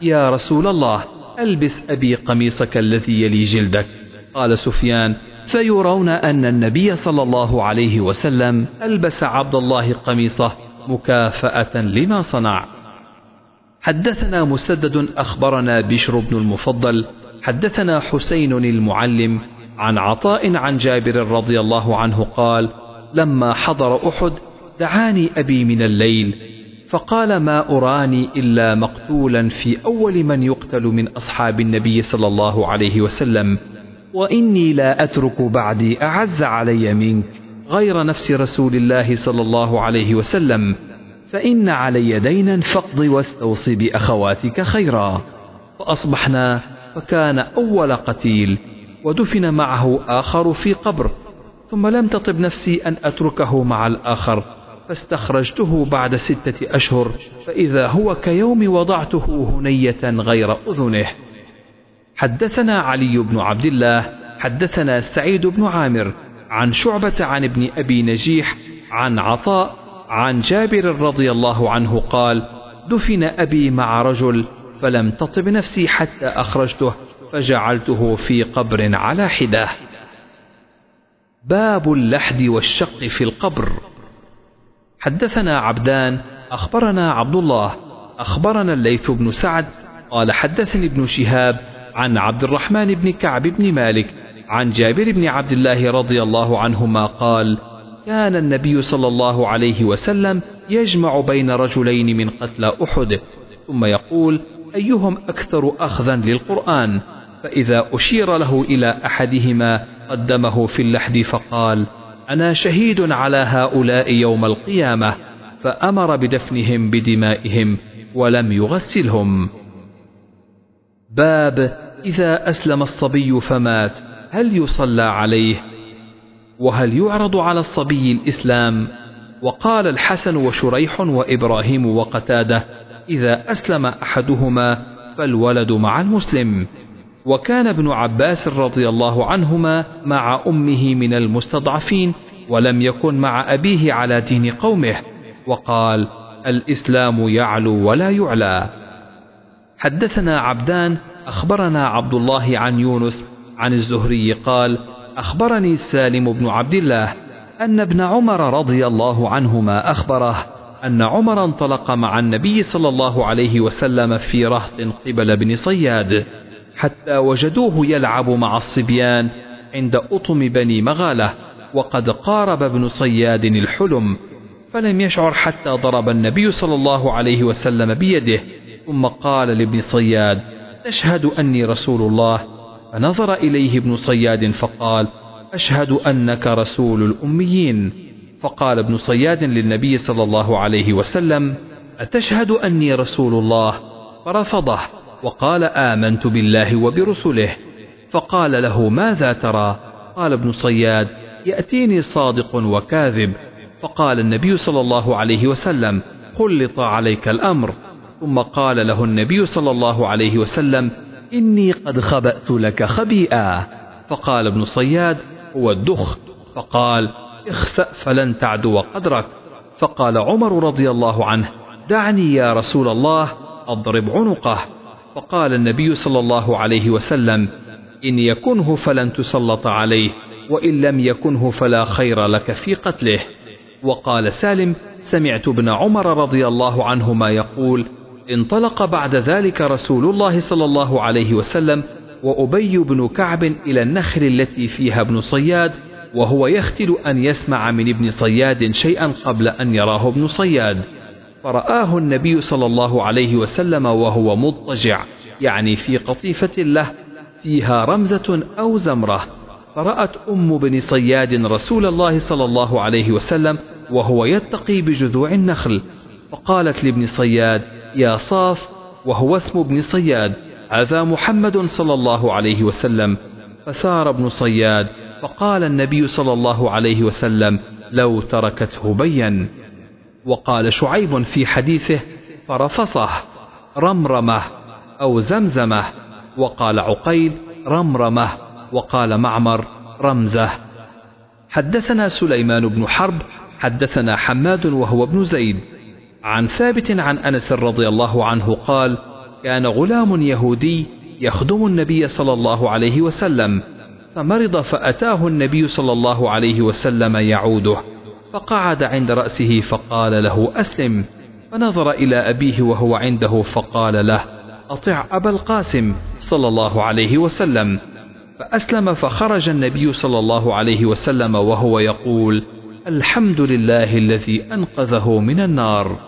يا رسول الله ألبس أبي قميصك الذي يلي جلدك. قال سفيان فيرون أن النبي صلى الله عليه وسلم ألبس عبد الله قميصه مكافأة لما صنع. حدثنا مسدد أخبرنا بشر بن المفضل حدثنا حسين المعلم عن عطاء عن جابر رضي الله عنه قال لما حضر أحد دعاني أبي من الليل فقال ما أراني إلا مقتولا في أول من يقتل من أصحاب النبي صلى الله عليه وسلم وإني لا أترك بعدي أعز علي منك غير نفس رسول الله صلى الله عليه وسلم فإن علي دينا فاقض واستوص بأخواتك خيرا. فأصبحنا فكان أول قتيل ودفن معه آخر في قبر. ثم لم تطب نفسي أن أتركه مع الآخر فاستخرجته بعد ستة أشهر فإذا هو كيوم وضعته هنية غير أذنه. حدثنا علي بن عبد الله حدثنا سعيد بن عامر عن شعبة عن ابن أبي نجيح عن عطاء عن جابر رضي الله عنه قال دفن أبي مع رجل فلم تطب نفسي حتى أخرجته فجعلته في قبر على حده باب اللحد والشق في القبر. حدثنا عبدان أخبرنا عبد الله أخبرنا الليث بن سعد قال حدثني ابن شهاب عن عبد الرحمن بن كعب بن مالك عن جابر بن عبد الله رضي الله عنهما قال كان النبي صلى الله عليه وسلم يجمع بين رجلين من قتلى أحد ثم يقول أيهم أكثر أخذا للقرآن؟ فإذا أشير له إلى أحدهما قدمه في اللحد فقال أنا شهيد على هؤلاء يوم القيامة فأمر بدفنهم بدمائهم ولم يغسلهم. باب إذا أسلم الصبي فمات هل يصلى عليه؟ وهل يعرض على الصبي الإسلام؟ وقال الحسن وشريح وإبراهيم وقتادة إذا أسلم أحدهما فالولد مع المسلم. وكان ابن عباس رضي الله عنهما مع أمه من المستضعفين ولم يكن مع أبيه على دين قومه وقال الإسلام يعلو ولا يعلى. حدثنا عبدان أخبرنا عبد الله عن يونس عن الزهري قال أخبرني سالم بن عبد الله أن ابن عمر رضي الله عنهما أخبره أن عمر انطلق مع النبي صلى الله عليه وسلم في رهط قبل بن صياد. حتى وجدوه يلعب مع الصبيان عند أطم بني مغالة وقد قارب ابن صياد الحلم فلم يشعر حتى ضرب النبي صلى الله عليه وسلم بيده ثم قال لابن صياد تشهد أني رسول الله. فنظر إليه ابن صياد فقال أشهد أنك رسول الأميين. فقال ابن صياد للنبي صلى الله عليه وسلم أتشهد أني رسول الله؟ فرفضه. وقال آمنت بالله وبرسله فقال له ماذا ترى؟ قال ابن صياد يأتيني صادق وكاذب. فقال النبي صلى الله عليه وسلم خلط عليك الأمر. ثم قال له النبي صلى الله عليه وسلم إني قد خبأت لك خبيئا. فقال ابن صياد هو الدخ. فقال اخسأ فلن تعدو قدرك. فقال عمر رضي الله عنه دعني يا رسول الله أضرب عنقه. فقال النبي صلى الله عليه وسلم إن يكنه فلن تسلط عليه وإن لم يكنه فلا خير لك في قتله. وقال سالم سمعت ابن عمر رضي الله عنهما يقول انطلق بعد ذلك رسول الله صلى الله عليه وسلم وأبي بن كعب إلى النخل التي فيها ابن صياد وهو يختل أن يسمع من ابن صياد شيئا قبل أن يراه ابن صياد. فرآه النبي صلى الله عليه وسلم وهو مضطجع يعني في قطيفة له فيها رمزة أو زمرة. فرأت أم بن صياد رسول الله صلى الله عليه وسلم وهو يتقي بجذوع النخل. فقالت لابن صياد يا صاف وهو اسم ابن صياد هذا محمد صلى الله عليه وسلم. فثار ابن صياد فقال النبي صلى الله عليه وسلم لو تركته بين وقال شعيب في حديثه فرفصه رمرمه أو زمزمه وقال عقيل رمرمه وقال معمر رمزه. حدثنا سليمان بن حرب حدثنا حماد وهو ابن زيد. عن ثابت عن أنس رضي الله عنه قال كان غلام يهودي يخدم النبي صلى الله عليه وسلم فمرض فأتاه النبي صلى الله عليه وسلم يعوده. فقعد عند رأسه فقال له أسلم. فنظر إلى أبيه وهو عنده فقال له أطع أبا القاسم صلى الله عليه وسلم. فأسلم فخرج النبي صلى الله عليه وسلم وهو يقول الحمد لله الذي أنقذه من النار.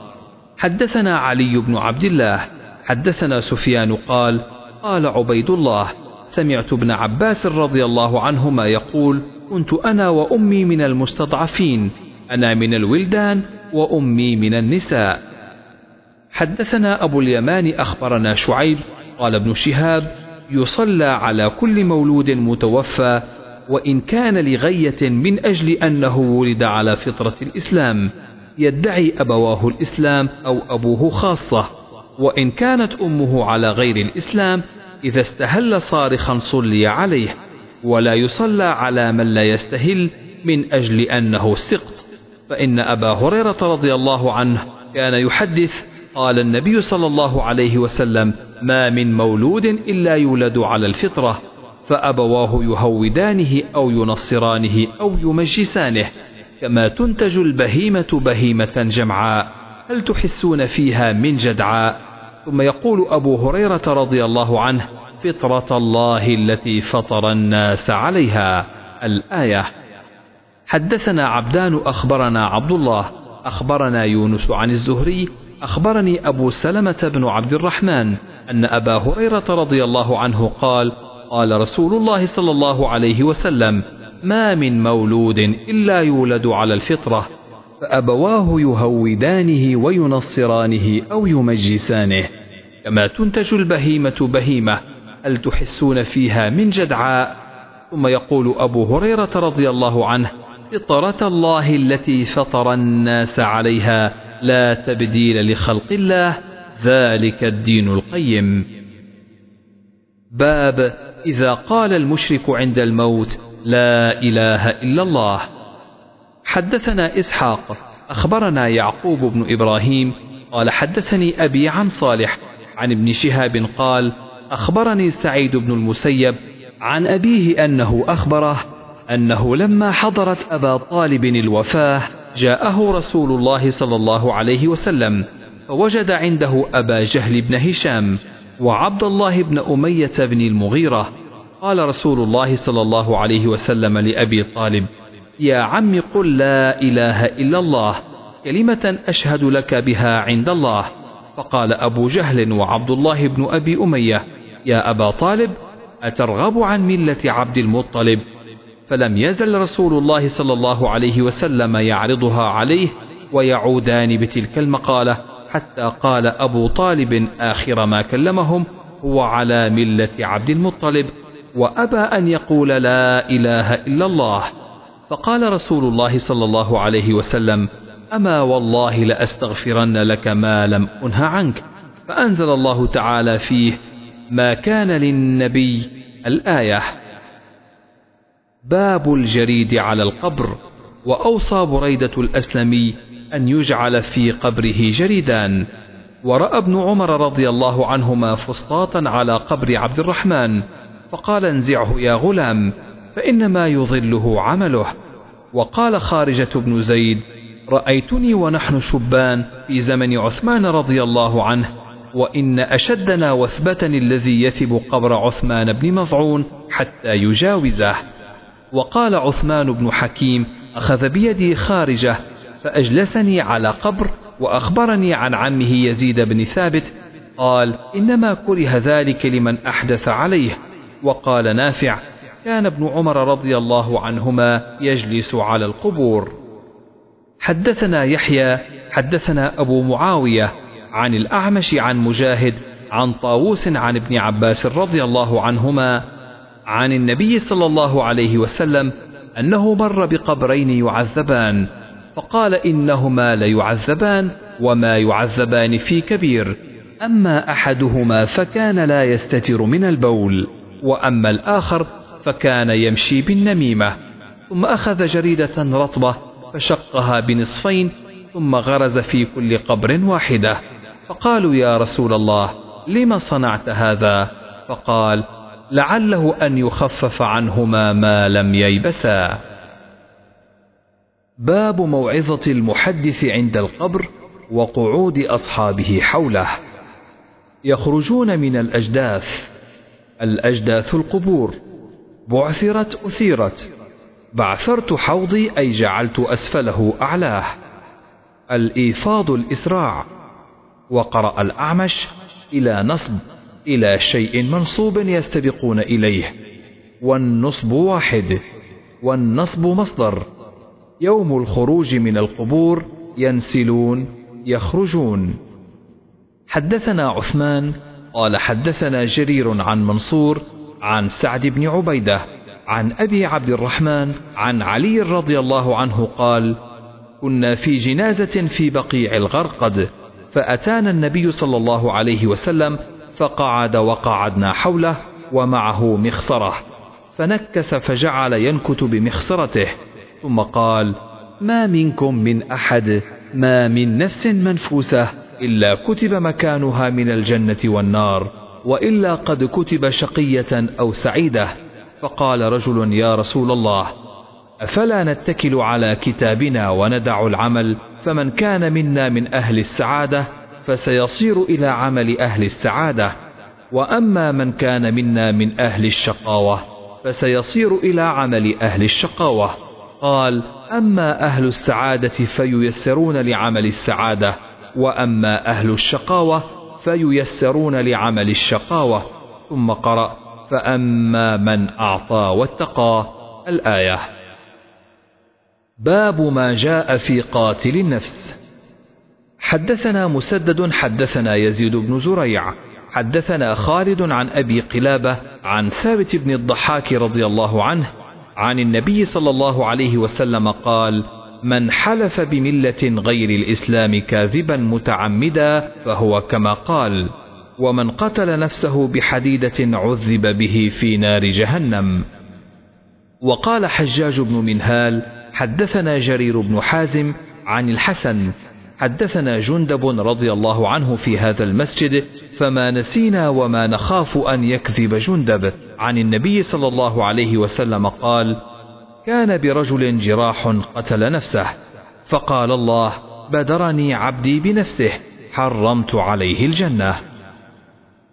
حدثنا علي بن عبد الله حدثنا سفيان قال قال عبيد الله سمعت ابن عباس رضي الله عنهما يقول كنت أنا وأمي من المستضعفين. أنا من الولدان وأمي من النساء. حدثنا أبو اليمان أخبرنا شعيب قال ابن شهاب يصلى على كل مولود متوفى وإن كان لغية من أجل أنه ولد على فطرة الإسلام يدعي أبواه الإسلام أو أبوه خاصة. وإن كانت أمه على غير الإسلام إذا استهل صارخا صلي عليه ولا يصلى على من لا يستهل من أجل أنه سقط. فإن أبا هريرة رضي الله عنه كان يحدث قال النبي صلى الله عليه وسلم ما من مولود إلا يولد على الفطرة فأبواه يهودانه أو ينصرانه أو يمجسانه كما تنتج البهيمة بهيمة جمعاء هل تحسون فيها من جدعاء؟ ثم يقول أبو هريرة رضي الله عنه فطرة الله التي فطر الناس عليها الآية. حدثنا عبدان أخبرنا عبد الله أخبرنا يونس عن الزهري أخبرني أبو سلمة بن عبد الرحمن أن أبا هريرة رضي الله عنه قال قال رسول الله صلى الله عليه وسلم ما من مولود إلا يولد على الفطرة فأبواه يهودانه وينصرانه أو يمجسانه. كما تنتج البهيمة بهيمة هل تحسون فيها من جدعاء؟ ثم يقول أبو هريرة رضي الله عنه فطرة الله التي فطر الناس عليها لا تبديل لخلق الله ذلك الدين القيم. باب إذا قال المشرك عند الموت لا إله إلا الله. حدثنا إسحاق أخبرنا يعقوب بن إبراهيم قال حدثني أبي عن صالح عن ابن شهاب قال أخبرني سعيد بن المسيب عن أبيه أنه أخبره أنه لما حضرت أبا طالب الوفاة جاءه رسول الله صلى الله عليه وسلم فوجد عنده أبا جهل بن هشام وعبد الله بن أمية بن المغيرة. قال رسول الله صلى الله عليه وسلم لأبي طالب يا عم قل لا إله إلا الله كلمة أشهد لك بها عند الله. فقال أبو جهل وعبد الله بن أبي أمية يا أبا طالب أترغب عن ملة عبد المطلب؟ فلم يزل رسول الله صلى الله عليه وسلم يعرضها عليه ويعودان بتلك المقالة حتى قال أبو طالب آخر ما كلمهم هو على ملة عبد المطلب وأبى أن يقول لا إله إلا الله. فقال رسول الله صلى الله عليه وسلم أما والله لأستغفرن لك ما لم أنه عنك. فأنزل الله تعالى فيه ما كان للنبي الآية. باب الجريد على القبر وأوصى بريدة الأسلمي أن يجعل في قبره جريدان. ورأى ابن عمر رضي الله عنهما فسطاطا على قبر عبد الرحمن فقال انزعه يا غلام فإنما يظله عمله. وقال خارجة بن زيد رأيتني ونحن شبان في زمن عثمان رضي الله عنه وإن أشدنا وثبة الذي يثب قبر عثمان بن مضعون حتى يجاوزه. وقال عثمان بن حكيم أخذ بيدي خارجة فأجلسني على قبر وأخبرني عن عمه يزيد بن ثابت قال إنما كره ذلك لمن أحدث عليه. وقال نافع كان ابن عمر رضي الله عنهما يجلس على القبور. حدثنا يحيى حدثنا أبو معاوية عن الأعمش عن مجاهد عن طاووس عن ابن عباس رضي الله عنهما عن النبي صلى الله عليه وسلم أنه مر بقبرين يعذبان فقال إنهما ليعذبان وما يعذبان في كبير أما أحدهما فكان لا يستتر من البول وأما الآخر فكان يمشي بالنميمة ثم أخذ جريدة رطبة فشقها بنصفين ثم غرز في كل قبر واحدة فقالوا يا رسول الله لم صنعت هذا؟ فقال لعله أن يخفف عنهما ما لم ييبسا باب موعظة المحدث عند القبر وقعود أصحابه حوله. يخرجون من الأجداث. الأجداث القبور. بعثرت أثيرت. بعثرت حوضي أي جعلت أسفله أعلاه. الإيفاض الإسراع. وقرأ الأعمش إلى نصب. إلى شيء منصوب يستبقون إليه والنصب واحد والنصب مصدر. يوم الخروج من القبور ينسلون يخرجون. حدثنا عثمان قال حدثنا جرير عن منصور عن سعد بن عبيدة عن أبي عبد الرحمن عن علي رضي الله عنه قال كنا في جنازة في بقيع الغرقد فأتانا النبي صلى الله عليه وسلم فقعد وقعدنا حوله ومعه مخصرة. فنكس فجعل ينكت بمخصرته ثم قال ما منكم من أحد ما من نفس منفوسة إلا كتب مكانها من الجنة والنار وإلا قد كتب شقية أو سعيدة. فقال رجل يا رسول الله أفلا نتكل على كتابنا وندع العمل فمن كان منا من أهل السعادة فسيصير إلى عمل أهل السعادة. وأما من كان منا من أهل الشقاوة فسيصير إلى عمل أهل الشقاوة. قال أما أهل السعادة فييسرون لعمل السعادة وأما أهل الشقاوة فييسرون لعمل الشقاوة. ثم قرأ فأما من أعطى واتقى الآية. باب ما جاء في قاتل النفس. حدثنا مسدد حدثنا يزيد بن زريع حدثنا خالد عن أبي قلابة عن ثابت بن الضحاك رضي الله عنه عن النبي صلى الله عليه وسلم قال من حلف بملة غير الإسلام كاذبا متعمدا فهو كما قال ومن قتل نفسه بحديدة عذب به في نار جهنم وقال حجاج بن منهال حدثنا جرير بن حازم عن الحسن حدثنا جندب رضي الله عنه في هذا المسجد فما نسينا وما نخاف أن يكذب جندب. عن النبي صلى الله عليه وسلم قال كان برجل جراح قتل نفسه فقال الله بدرني عبدي بنفسه حرمت عليه الجنة.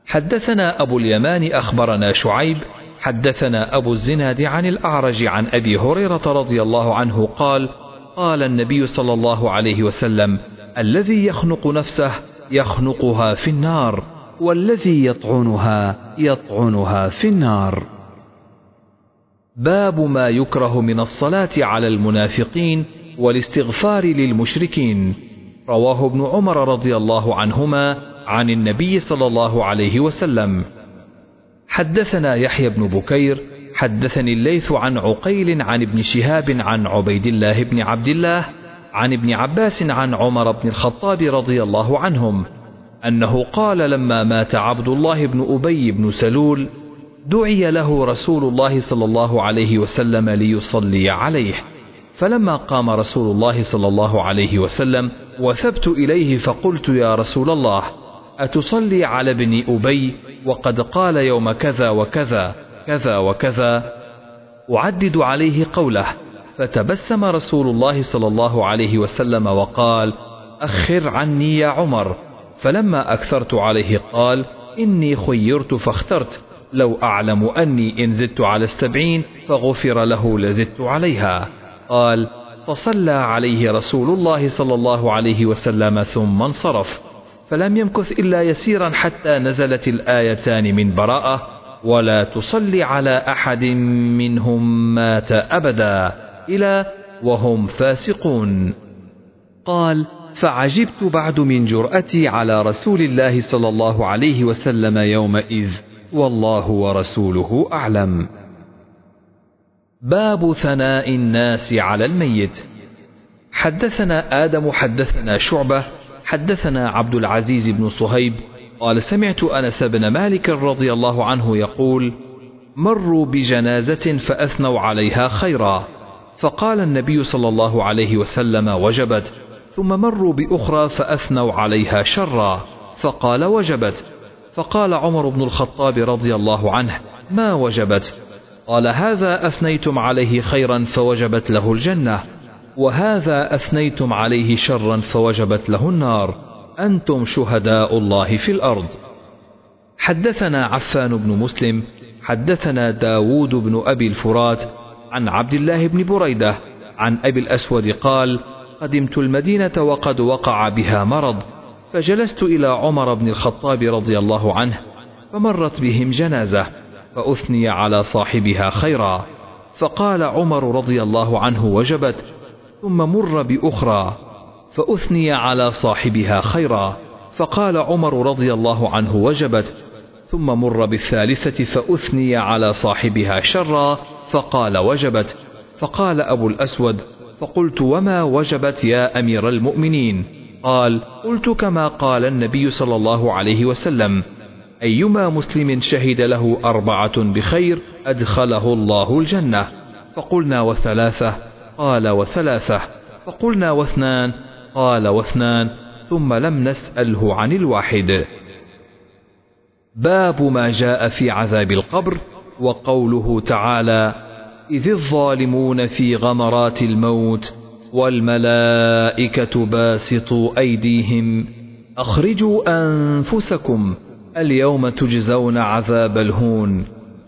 حدثنا أبو اليمان أخبرنا شعيب حدثنا أبو الزناد عن الأعرج عن أبي هريرة رضي الله عنه قال قال النبي صلى الله عليه وسلم الذي يخنق نفسه يخنقها في النار والذي يطعنها يطعنها في النار. باب ما يكره من الصلاة على المنافقين والاستغفار للمشركين. رواه ابن عمر رضي الله عنهما عن النبي صلى الله عليه وسلم. حدثنا يحيى بن بكير حدثني الليث عن عقيل عن ابن شهاب عن عبيد الله بن عبد الله عن ابن عباس عن عمر بن الخطاب رضي الله عنهم أنه قال لما مات عبد الله بن أبي بن سلول دعي له رسول الله صلى الله عليه وسلم ليصلي عليه. فلما قام رسول الله صلى الله عليه وسلم وثبت إليه فقلت يا رسول الله أتصلي على ابن أبي وقد قال يوم كذا وكذا كذا وكذا أعدد عليه قوله. فتبسم رسول الله صلى الله عليه وسلم وقال أخر عني يا عمر. فلما أكثرت عليه قال إني خيرت فاخترت. لو أعلم أني إن زدت على السبعين فغفر له لزدت عليها. قال فصلى عليه رسول الله صلى الله عليه وسلم ثم انصرف. فلم يمكث إلا يسيرا حتى نزلت الآيتان من براءة ولا تصلي على أحد منهم مات أبدا. إلى وهم فاسقون. قال فعجبت بعد من جرأتي على رسول الله صلى الله عليه وسلم يومئذ والله ورسوله أعلم. باب ثناء الناس على الميت. حدثنا آدم حدثنا شعبة حدثنا عبد العزيز بن صهيب. قال سمعت أنس بن مالك رضي الله عنه يقول مروا بجنازة فأثنوا عليها خيرا. فقال النبي صلى الله عليه وسلم وجبت. ثم مروا بأخرى فأثنوا عليها شرا فقال وجبت. فقال عمر بن الخطاب رضي الله عنه ما وجبت؟ قال هذا أثنيتم عليه خيرا فوجبت له الجنة وهذا أثنيتم عليه شرا فوجبت له النار أنتم شهداء الله في الأرض. حدثنا عفان بن مسلم حدثنا داود بن أبي الفرات عن عبد الله بن بريدة عن أبي الأسود قال قدمت المدينة وقد وقع بها مرض فجلست إلى عمر بن الخطاب رضي الله عنه فمرت بهم جنازة فأثني على صاحبها خيرا. فقال عمر رضي الله عنه وجبت ثم مر بأخرى فأثني على صاحبها خيرا. فقال عمر رضي الله عنه وجبت ثم مر بالثالثة فأثني على صاحبها شرا. فقال وجبت فقال أبو الأسود فقلت وما وجبت يا أمير المؤمنين؟ قال قلت كما قال النبي صلى الله عليه وسلم أيما مسلم شهد له أربعة بخير أدخله الله الجنة. فقلنا وثلاثة قال وثلاثة. فقلنا واثنان قال واثنان ثم لم نسأله عن الواحد. باب ما جاء في عذاب القبر وقوله تعالى إذ الظالمون في غمرات الموت والملائكة باسطوا أيديهم أخرجوا أنفسكم اليوم تجزون عذاب الهون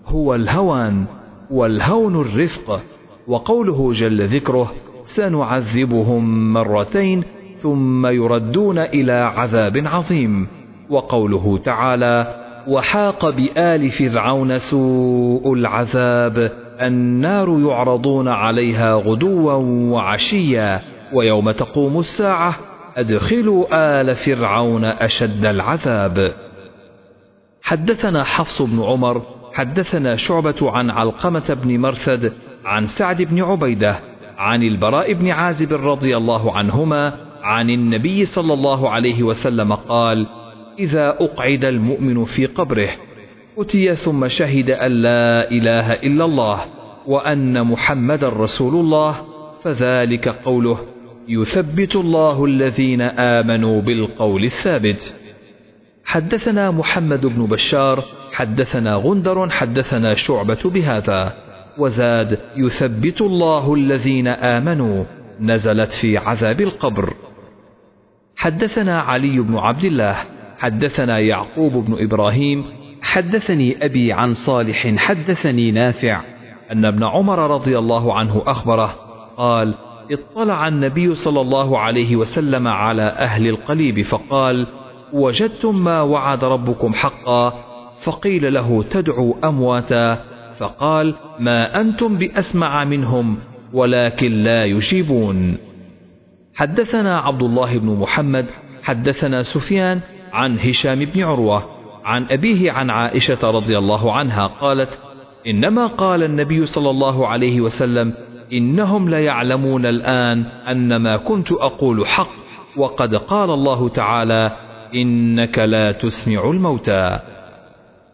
هو الهوان والهون الرفق. وقوله جل ذكره سنعذبهم مرتين ثم يردون إلى عذاب عظيم. وقوله تعالى وحاق بآل فرعون سوء العذاب. النار يعرضون عليها غدوا وعشيا ويوم تقوم الساعة أدخلوا آل فرعون أشد العذاب. حدثنا حفص بن عمر حدثنا شعبة عن علقمة بن مرثد عن سعد بن عبيدة عن البراء بن عازب رضي الله عنهما عن النبي صلى الله عليه وسلم قال إذا أقعد المؤمن في قبره أتي ثم شهد أن لا إله إلا الله وأن محمد رسول الله فذلك قوله يثبت الله الذين آمنوا بالقول الثابت. حدثنا محمد بن بشار حدثنا غندر حدثنا شعبة بهذا وزاد يثبت الله الذين آمنوا نزلت في عذاب القبر. حدثنا علي بن عبد الله حدثنا يعقوب بن إبراهيم حدثني أبي عن صالح حدثني نافع أن ابن عمر رضي الله عنه أخبره قال اطلع النبي صلى الله عليه وسلم على أهل القليب فقال وجدتم ما وعد ربكم حقا؟ فقيل له تدعو أمواتا؟ فقال ما أنتم بأسمع منهم ولكن لا يجيبون. حدثنا عبد الله بن محمد حدثنا سفيان عن هشام بن عروة عن أبيه عن عائشة رضي الله عنها قالت إنما قال النبي صلى الله عليه وسلم إنهم ليعلمون الآن أن ما كنت أقول حق وقد قال الله تعالى إنك لا تسمع الموتى.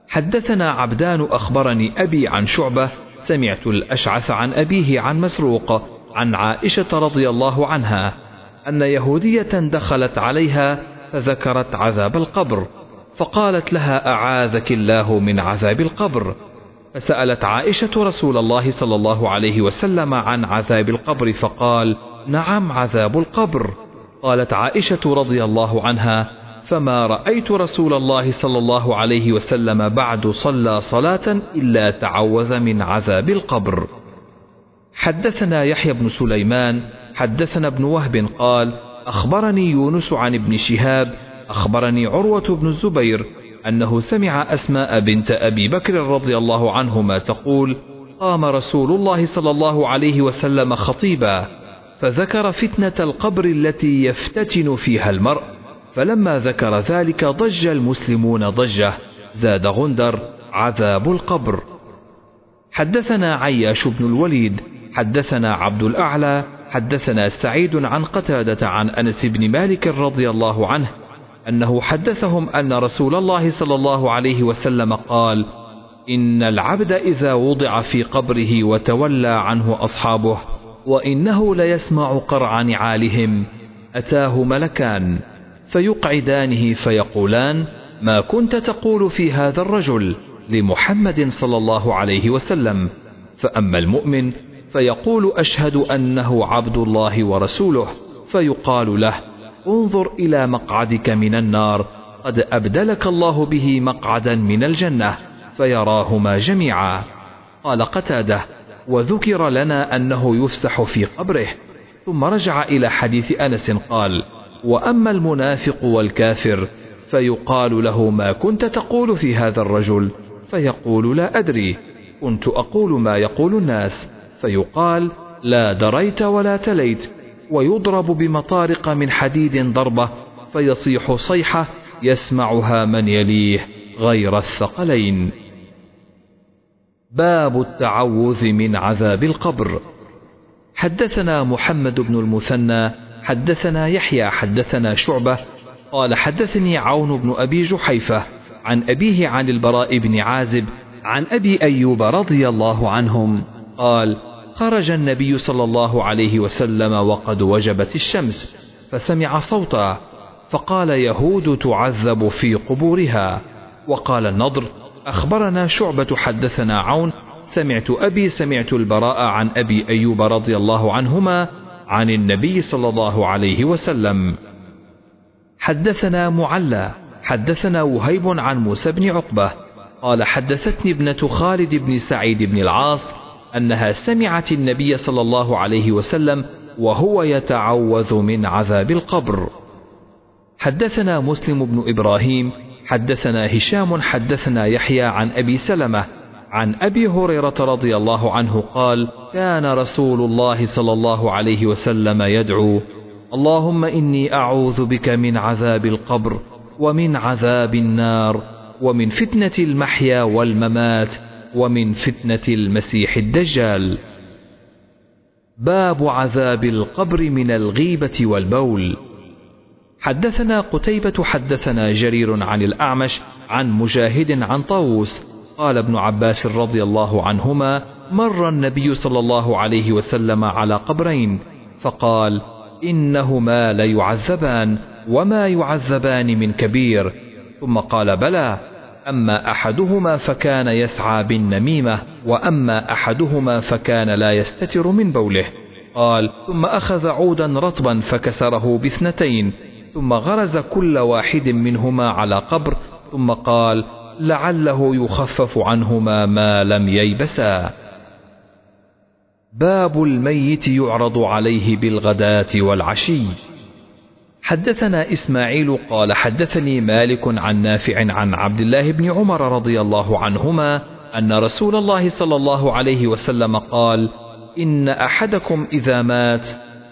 حدثنا عبدان أخبرني أبي عن شعبة سمعت الأشعث عن أبيه عن مسروق عن عائشة رضي الله عنها أن يهودية دخلت عليها فذكرت عذاب القبر فقالت لها أعاذك الله من عذاب القبر؟ فسألت عائشة رسول الله صلى الله عليه وسلم عن عذاب القبر فقال نعم عذاب القبر. قالت عائشة رضي الله عنها فما رأيت رسول الله صلى الله عليه وسلم بعد صلى صلاة إلا تعوذ من عذاب القبر. حدثنا يحيى بن سليمان حدثنا ابن وهب قال أخبرني يونس عن ابن شهاب أخبرني عروة بن الزبير أنه سمع أسماء بنت أبي بكر رضي الله عنهما تقول قام رسول الله صلى الله عليه وسلم خطيبا فذكر فتنة القبر التي يفتتن فيها المرء فلما ذكر ذلك ضج المسلمون ضجة زاد غندر عذاب القبر. حدثنا عياش بن الوليد حدثنا عبد الأعلى حدثنا سعيد عن قتادة عن أنس بن مالك رضي الله عنه أنه حدثهم أن رسول الله صلى الله عليه وسلم قال إن العبد إذا وضع في قبره وتولى عنه أصحابه وإنه ليسمع قرع نعالهم أتاه ملكان فيقعدانه فيقولان ما كنت تقول في هذا الرجل لمحمد صلى الله عليه وسلم؟ فأما المؤمن فيقول أشهد أنه عبد الله ورسوله فيقال له انظر إلى مقعدك من النار قد أبدلك الله به مقعدا من الجنة فيراهما جميعا. قال قتادة وذكر لنا أنه يفسح في قبره. ثم رجع إلى حديث أنس قال وأما المنافق والكافر فيقال له ما كنت تقول في هذا الرجل؟ فيقول لا أدري كنت أقول ما يقول الناس. فيقال لا دريت ولا تليت ويضرب بمطارق من حديد ضربة فيصيح صيحة يسمعها من يليه غير الثقلين. باب التعوذ من عذاب القبر. حدثنا محمد بن المثنى حدثنا يحيى حدثنا شعبة قال حدثني عون بن أبي جحيفة عن أبيه عن البراء بن عازب عن أبي أيوب رضي الله عنهم قال خرج النبي صلى الله عليه وسلم وقد وجبت الشمس فسمع صوتا فقال يهود تعذب في قبورها. وقال النضر أخبرنا شعبة حدثنا عون سمعت أبي سمعت البراء عن أبي أيوب رضي الله عنهما عن النبي صلى الله عليه وسلم. حدثنا معلى حدثنا وهيب عن موسى بن عقبة قال حدثتني ابنة خالد بن سعيد بن العاص أنها سمعت النبي صلى الله عليه وسلم وهو يتعوذ من عذاب القبر. حدثنا مسلم بن إبراهيم حدثنا هشام حدثنا يحيى عن أبي سلمة عن أبي هريرة رضي الله عنه قال كان رسول الله صلى الله عليه وسلم يدعو اللهم إني أعوذ بك من عذاب القبر ومن عذاب النار ومن فتنة المحيا والممات ومن فتنة المسيح الدجال. باب عذاب القبر من الغيبة والبول. حدثنا قتيبة حدثنا جرير عن الأعمش عن مجاهد عن طاووس. قال ابن عباس رضي الله عنهما مر النبي صلى الله عليه وسلم على قبرين فقال إنهما ليعذبان وما يعذبان من كبير. ثم قال بلى. أما أحدهما فكان يسعى بالنميمة وأما أحدهما فكان لا يستتر من بوله. قال ثم أخذ عودا رطبا فكسره باثنتين ثم غرز كل واحد منهما على قبر ثم قال لعله يخفف عنهما ما لم ييبسا. باب الميت يعرض عليه بالغداة والعشي. حدثنا إسماعيل قال حدثني مالك عن نافع عن عبد الله بن عمر رضي الله عنهما أن رسول الله صلى الله عليه وسلم قال إن أحدكم إذا مات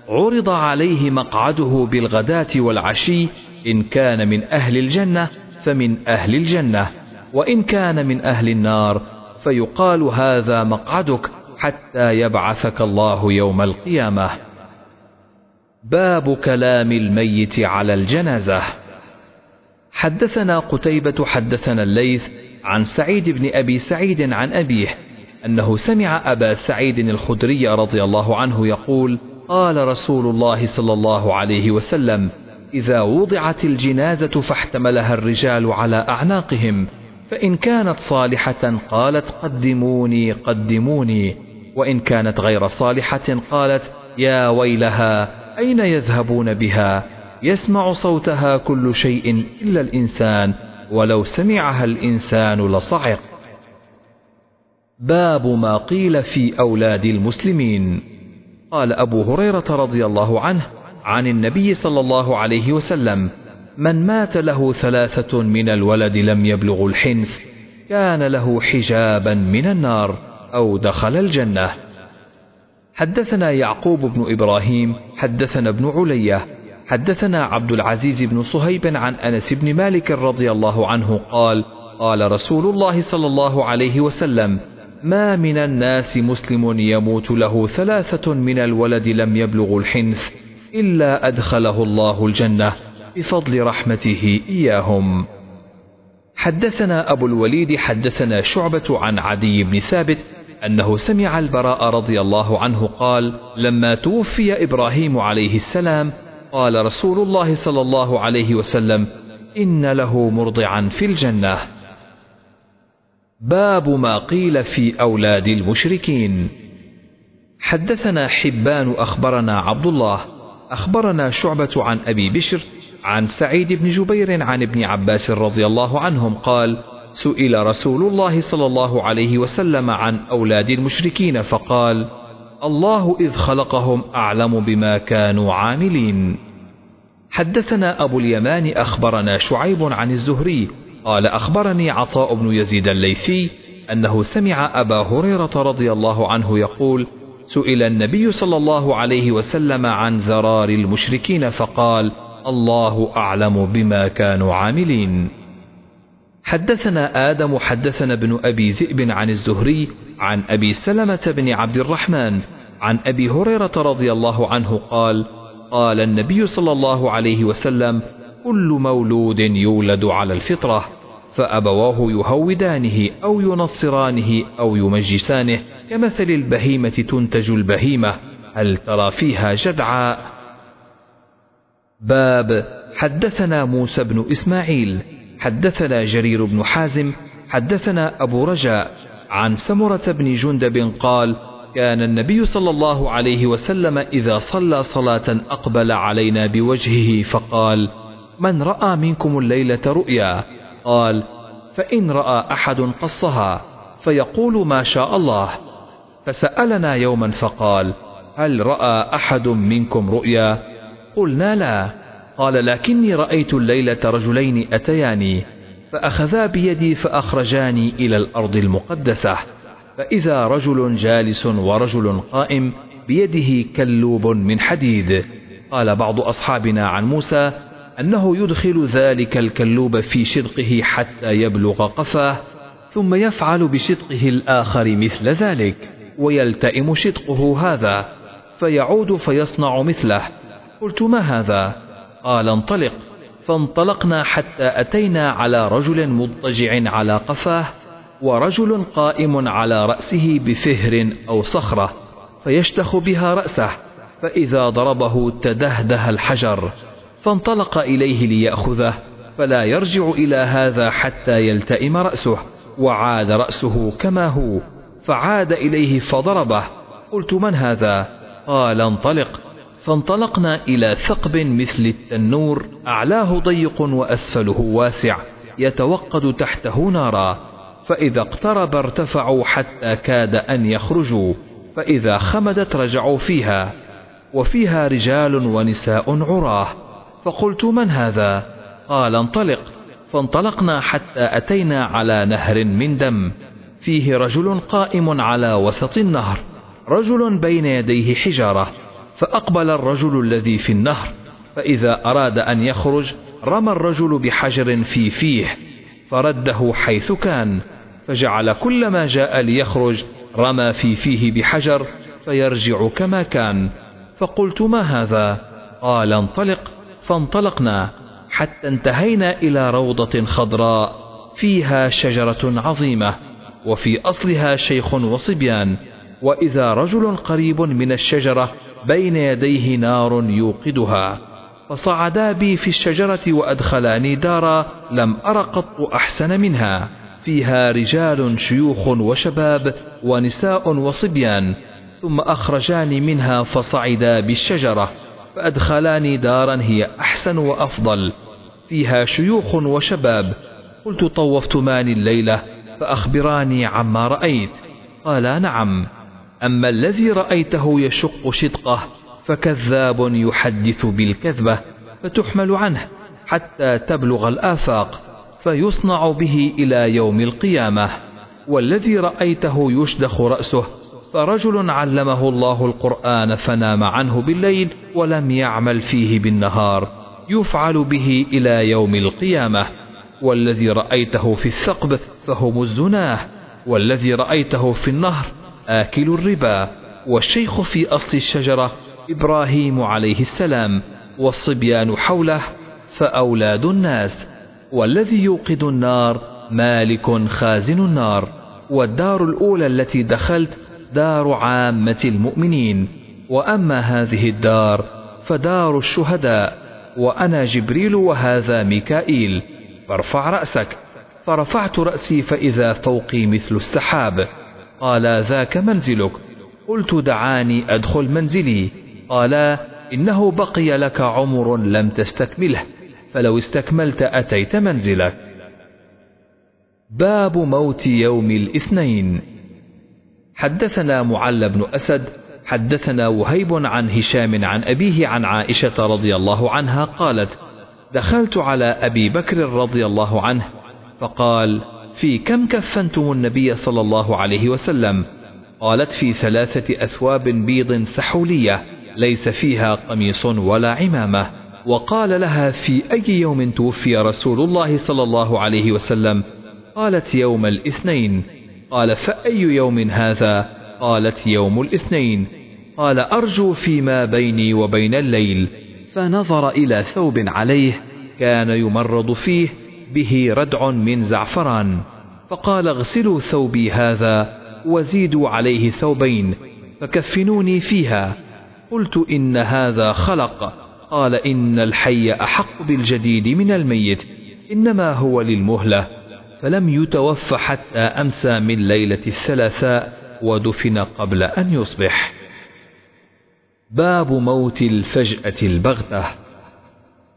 عرض عليه مقعده بالغداة والعشي إن كان من أهل الجنة فمن أهل الجنة وإن كان من أهل النار فيقال هذا مقعدك حتى يبعثك الله يوم القيامة. باب كلام الميت على الجنازة. حدثنا قتيبة حدثنا الليث عن سعيد بن أبي سعيد عن أبيه أنه سمع أبا سعيد الخدري رضي الله عنه يقول قال رسول الله صلى الله عليه وسلم إذا وضعت الجنازة فاحتملها الرجال على أعناقهم فإن كانت صالحة قالت قدموني قدموني وإن كانت غير صالحة قالت يا ويلها أين يذهبون بها؟ يسمع صوتها كل شيء إلا الإنسان ولو سمعها الإنسان لصعق. باب ما قيل في أولاد المسلمين. قال أبو هريرة رضي الله عنه عن النبي صلى الله عليه وسلم من مات له ثلاثة من الولد لم يبلغ الحنث كان له حجابا من النار أو دخل الجنة. حدثنا يعقوب بن إبراهيم حدثنا ابن علية حدثنا عبد العزيز بن صهيب عن أنس بن مالك رضي الله عنه قال قال رسول الله صلى الله عليه وسلم ما من الناس مسلم يموت له ثلاثة من الولد لم يبلغ الحنث إلا أدخله الله الجنة بفضل رحمته إياهم. حدثنا أبو الوليد حدثنا شعبة عن عدي بن ثابت أنه سمع البراء رضي الله عنه قال لما توفي إبراهيم عليه السلام قال رسول الله صلى الله عليه وسلم إن له مرضعا في الجنة. باب ما قيل في أولاد المشركين. حدثنا حبان أخبرنا عبد الله أخبرنا شعبة عن أبي بشر عن سعيد بن جبير عن ابن عباس رضي الله عنهم قال سئل رسول الله صلى الله عليه وسلم عن أولاد المشركين فقال الله إذ خلقهم أعلم بما كانوا عاملين. حدثنا أبو اليمان أخبرنا شعيب عن الزهري قال أخبرني عطاء بن يزيد الليثي أنه سمع أبا هريرة رضي الله عنه يقول سئل النبي صلى الله عليه وسلم عن زرار المشركين فقال الله أعلم بما كانوا عاملين. حدثنا آدم حدثنا ابن أبي ذئب عن الزهري عن أبي سلمة بن عبد الرحمن عن أبي هريرة رضي الله عنه قال قال النبي صلى الله عليه وسلم كل مولود يولد على الفطرة فأبواه يهودانه أو ينصرانه أو يمجسانه كمثل البهيمة تنتج البهيمة هل ترى فيها جدعاء؟ باب حدثنا موسى بن إسماعيل حدثنا جرير بن حازم حدثنا أبو رجاء عن سمرة بن جندب قال كان النبي صلى الله عليه وسلم إذا صلى صلاة أقبل علينا بوجهه فقال من رأى منكم الليلة رؤيا؟ قال فإن رأى أحد قصها فيقول ما شاء الله. فسألنا يوما فقال هل رأى أحد منكم رؤيا؟ قلنا لا. قال لكني رأيت الليلة رجلين أتياني فأخذا بيدي فأخرجاني إلى الأرض المقدسة. فإذا رجل جالس ورجل قائم بيده كلوب من حديد. قال بعض أصحابنا عن موسى أنه يدخل ذلك الكلوب في شدقه حتى يبلغ قفاه ثم يفعل بشدقه الآخر مثل ذلك ويلتئم شدقه هذا فيعود فيصنع مثله. قلت ما هذا؟ قال انطلق. فانطلقنا حتى أتينا على رجل مضطجع على قفاه ورجل قائم على رأسه بفهر أو صخرة فيشتخ بها رأسه فإذا ضربه تدهده الحجر. فانطلق إليه ليأخذه فلا يرجع إلى هذا حتى يلتئم رأسه وعاد رأسه كما هو. فعاد إليه فضربه. قلت من هذا؟ قال انطلق. فانطلقنا إلى ثقب مثل التنور أعلاه ضيق وأسفله واسع يتوقد تحته نارا فإذا اقترب ارتفعوا حتى كاد أن يخرجوا فإذا خمدت رجعوا فيها وفيها رجال ونساء عراه فقلت من هذا؟ قال انطلق فانطلقنا حتى أتينا على نهر من دم فيه رجل قائم على وسط النهر رجل بين يديه حجارة فأقبل الرجل الذي في النهر فإذا أراد أن يخرج رمى الرجل بحجر في فيه فرده حيث كان فجعل كل ما جاء ليخرج رمى في فيه بحجر فيرجع كما كان. فقلت ما هذا؟ قال انطلق. فانطلقنا حتى انتهينا إلى روضة خضراء فيها شجرة عظيمة وفي أصلها شيخ وصبيان. وإذا رجل قريب من الشجرة بين يديه نار يوقدها. فصعدا بي في الشجرة وأدخلاني دارا لم أر قط أحسن منها. فيها رجال شيوخ وشباب ونساء وصبيان. ثم أخرجاني منها فصعدا بالشجرة. فأدخلاني دارا هي أحسن وأفضل. فيها شيوخ وشباب. قلت طوفت ماني الليلة فأخبراني عما رأيت. قال نعم. أما الذي رأيته يشق شدقه فكذاب يحدث بالكذبة فتحمل عنه حتى تبلغ الآفاق فيصنع به إلى يوم القيامة. والذي رأيته يشدخ رأسه فرجل علمه الله القرآن فنام عنه بالليل ولم يعمل فيه بالنهار يفعل به إلى يوم القيامة. والذي رأيته في الثقب فهم الزناه والذي رأيته في النهر آكل الربا. والشيخ في أصل الشجرة إبراهيم عليه السلام والصبيان حوله فأولاد الناس. والذي يوقد النار مالك خازن النار. والدار الأولى التي دخلت دار عامة المؤمنين. وأما هذه الدار فدار الشهداء. وأنا جبريل وهذا ميكائيل. فارفع رأسك. فرفعت رأسي فإذا فوقي مثل السحاب. قال ذاك منزلك. قلت دعاني أدخل منزلي. قالا إنه بقي لك عمر لم تستكمله فلو استكملت أتيت منزلك. باب موت يوم الاثنين. حدثنا معل بن أسد حدثنا وهيب عن هشام عن أبيه عن عائشة رضي الله عنها قالت دخلت على أبي بكر رضي الله عنه فقال في كم كفنتم النبي صلى الله عليه وسلم؟ قالت في ثلاثة أثواب بيض سحولية ليس فيها قميص ولا عمامة. وقال لها في أي يوم توفي رسول الله صلى الله عليه وسلم؟ قالت يوم الاثنين. قال فأي يوم هذا؟ قالت يوم الاثنين. قال أرجو فيما بيني وبين الليل. فنظر إلى ثوب عليه كان يمرض فيه به ردع من زعفران فقال اغسلوا ثوبي هذا وزيدوا عليه ثوبين فكفنوني فيها. قلت إن هذا خلق. قال إن الحي أحق بالجديد من الميت إنما هو للمهلة. فلم يتوف حتى أمسى من ليلة الثلاثاء ودفن قبل أن يصبح. باب موت الفجأة البغتة.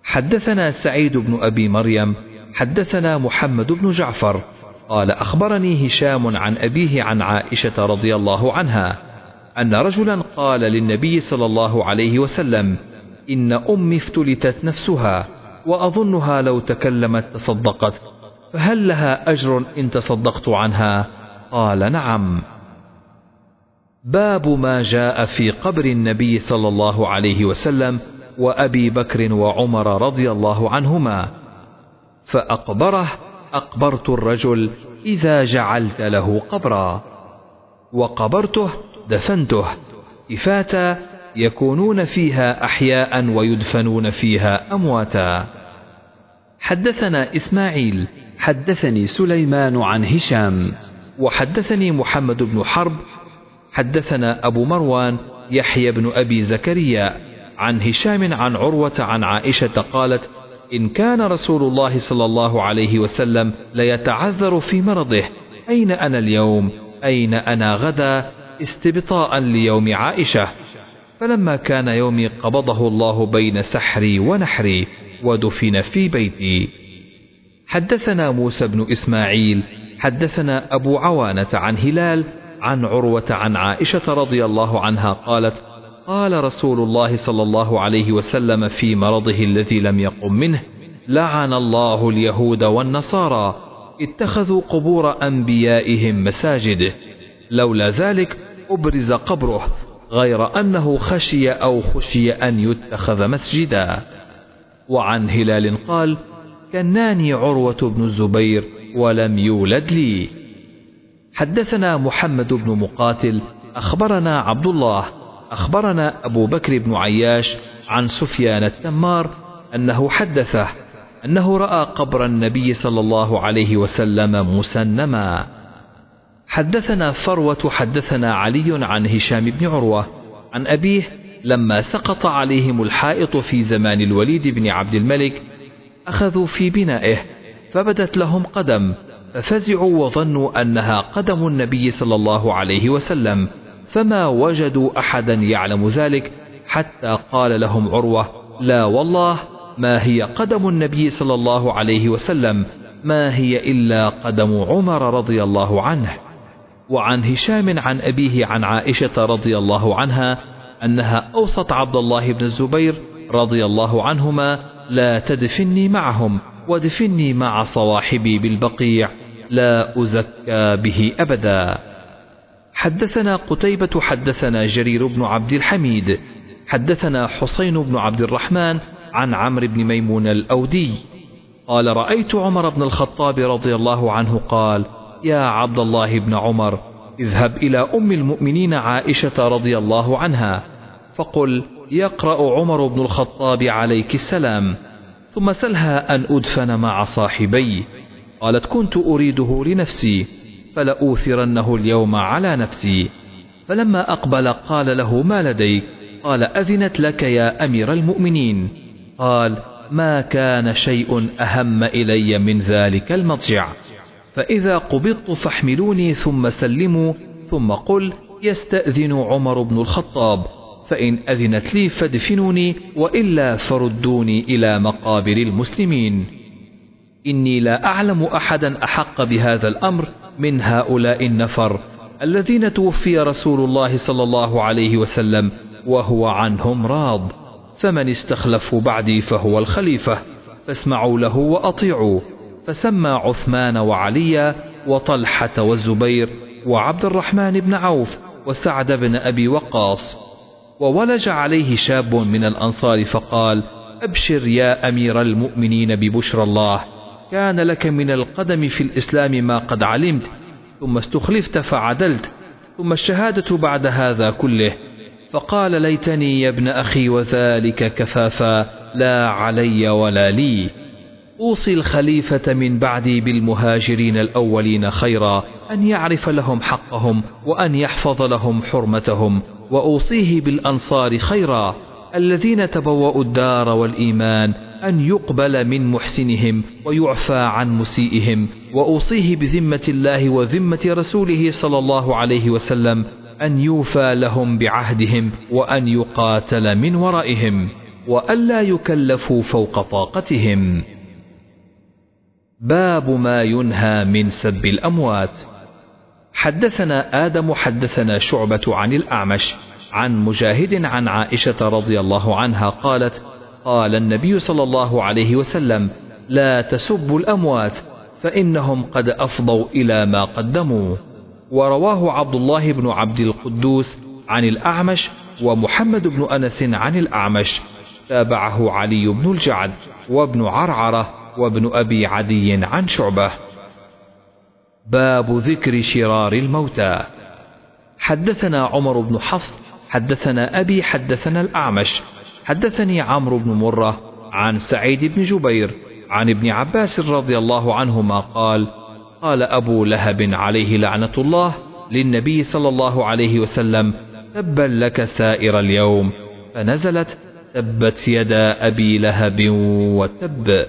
حدثنا سعيد بن أبي مريم حدثنا محمد بن جعفر قال أخبرني هشام عن أبيه عن عائشة رضي الله عنها أن رجلا قال للنبي صلى الله عليه وسلم إن أمي افتلتت نفسها وأظنها لو تكلمت تصدقت فهل لها أجر إن تصدقت عنها؟ قال نعم. باب ما جاء في قبر النبي صلى الله عليه وسلم وأبي بكر وعمر رضي الله عنهما. فأقبره أقبرت الرجل إذا جعلت له قبرا. وقبرته دفنته. إفاتا يكونون فيها أحياء ويدفنون فيها أمواتا. حدثنا إسماعيل. حدثني سليمان عن هشام. وحدثني محمد بن حرب. حدثنا أبو مروان يحيى بن أبي زكريا. عن هشام عن عروة عن عائشة قالت إن كان رسول الله صلى الله عليه وسلم ليتعذر في مرضه أين أنا اليوم؟ أين أنا غدا؟ استبطاء ليوم عائشة. فلما كان يومي قبضه الله بين سحري ونحري ودفن في بيتي. حدثنا موسى بن إسماعيل حدثنا أبو عوانة عن هلال عن عروة عن عائشة رضي الله عنها قالت قال رسول الله صلى الله عليه وسلم في مرضه الذي لم يقم منه لعن الله اليهود والنصارى اتخذوا قبور أنبيائهم مساجد لولا ذلك أبرز قبره غير أنه خشي أو خشي أن يتخذ مسجدا. وعن هلال قال كناني عروة بن الزبير ولم يولد لي. حدثنا محمد بن مقاتل أخبرنا عبد الله أخبرنا أبو بكر بن عياش عن سفيان التمار أنه حدثه أنه رأى قبر النبي صلى الله عليه وسلم مسنما. حدثنا فروة حدثنا علي عن هشام بن عروة عن أبيه لما سقط عليهم الحائط في زمان الوليد بن عبد الملك أخذوا في بنائه فبدت لهم قدم ففزعوا وظنوا أنها قدم النبي صلى الله عليه وسلم. فما وجدوا أحدا يعلم ذلك حتى قال لهم عروة لا والله ما هي قدم النبي صلى الله عليه وسلم ما هي إلا قدم عمر رضي الله عنه. وعن هشام عن أبيه عن عائشة رضي الله عنها أنها أوصت عبد الله بن الزبير رضي الله عنهما لا تدفني معهم ودفني مع صواحبي بالبقيع لا أزكى به أبدا. حدثنا قتيبة حدثنا جرير بن عبد الحميد. حدثنا حسين بن عبد الرحمن عن عمرو بن ميمون الأودي. قال رأيت عمر بن الخطاب رضي الله عنه قال يا عبد الله بن عمر اذهب إلى أم المؤمنين عائشة رضي الله عنها. فقل يقرأ عمر بن الخطاب عليك السلام. ثم سلها أن أدفن مع صاحبي قالت كنت أريده لنفسي. فلأوثرنه اليوم على نفسي. فلما أقبل قال له ما لديك؟ قال أذنت لك يا أمير المؤمنين. قال ما كان شيء أهم إلي من ذلك المضجع. فإذا قبضت فاحملوني ثم سلموا ثم قل يستأذن عمر بن الخطاب. فإن أذنت لي فادفنوني وإلا فردوني إلى مقابر المسلمين. إني لا أعلم أحدا أحق بهذا الأمر من هؤلاء النفر الذين توفي رسول الله صلى الله عليه وسلم وهو عنهم راض. فمن استخلفوا بعدي فهو الخليفة. فاسمعوا له وأطيعوا فسمى عثمان وعليا وطلحة والزبير وعبد الرحمن بن عوف وسعد بن أبي وقاص. وولج عليه شاب من الأنصار فقال أبشر يا أمير المؤمنين ببشرى الله. كان لك من القدم في الإسلام ما قد علمت ثم استخلفت فعدلت ثم الشهادة بعد هذا كله. فقال ليتني يا ابن أخي وذلك كفافا لا علي ولا لي. أوصي الخليفة من بعدي بالمهاجرين الأولين خيرا أن يعرف لهم حقهم وأن يحفظ لهم حرمتهم وأوصيه بالأنصار خيرا. الذين تبوأوا الدار والإيمان أن يقبل من محسنهم ويعفى عن مسيئهم وأوصيه بذمة الله وذمة رسوله صلى الله عليه وسلم أن يوفى لهم بعهدهم وأن يقاتل من ورائهم وألا يكلفوا فوق طاقتهم. باب ما ينهى من سب الأموات. حدثنا آدم حدثنا شعبة عن الأعمش عن مجاهد عن عائشة رضي الله عنها قالت قال النبي صلى الله عليه وسلم لا تسبوا الأموات فإنهم قد أفضوا إلى ما قدموا. ورواه عبد الله بن عبد القدوس عن الأعمش ومحمد بن أنس عن الأعمش. تابعه علي بن الجعد وابن عرعرة وابن أبي عدي عن شعبة. باب ذكر شرار الموتى. حدثنا عمر بن حفص حدثنا أبي حدثنا الأعمش. حدثني عمرو بن مرة عن سعيد بن جبير عن ابن عباس رضي الله عنهما قال قال أبو لهب عليه لعنة الله للنبي صلى الله عليه وسلم تبا لك سائر اليوم فنزلت تبت يدا أبي لهب وتب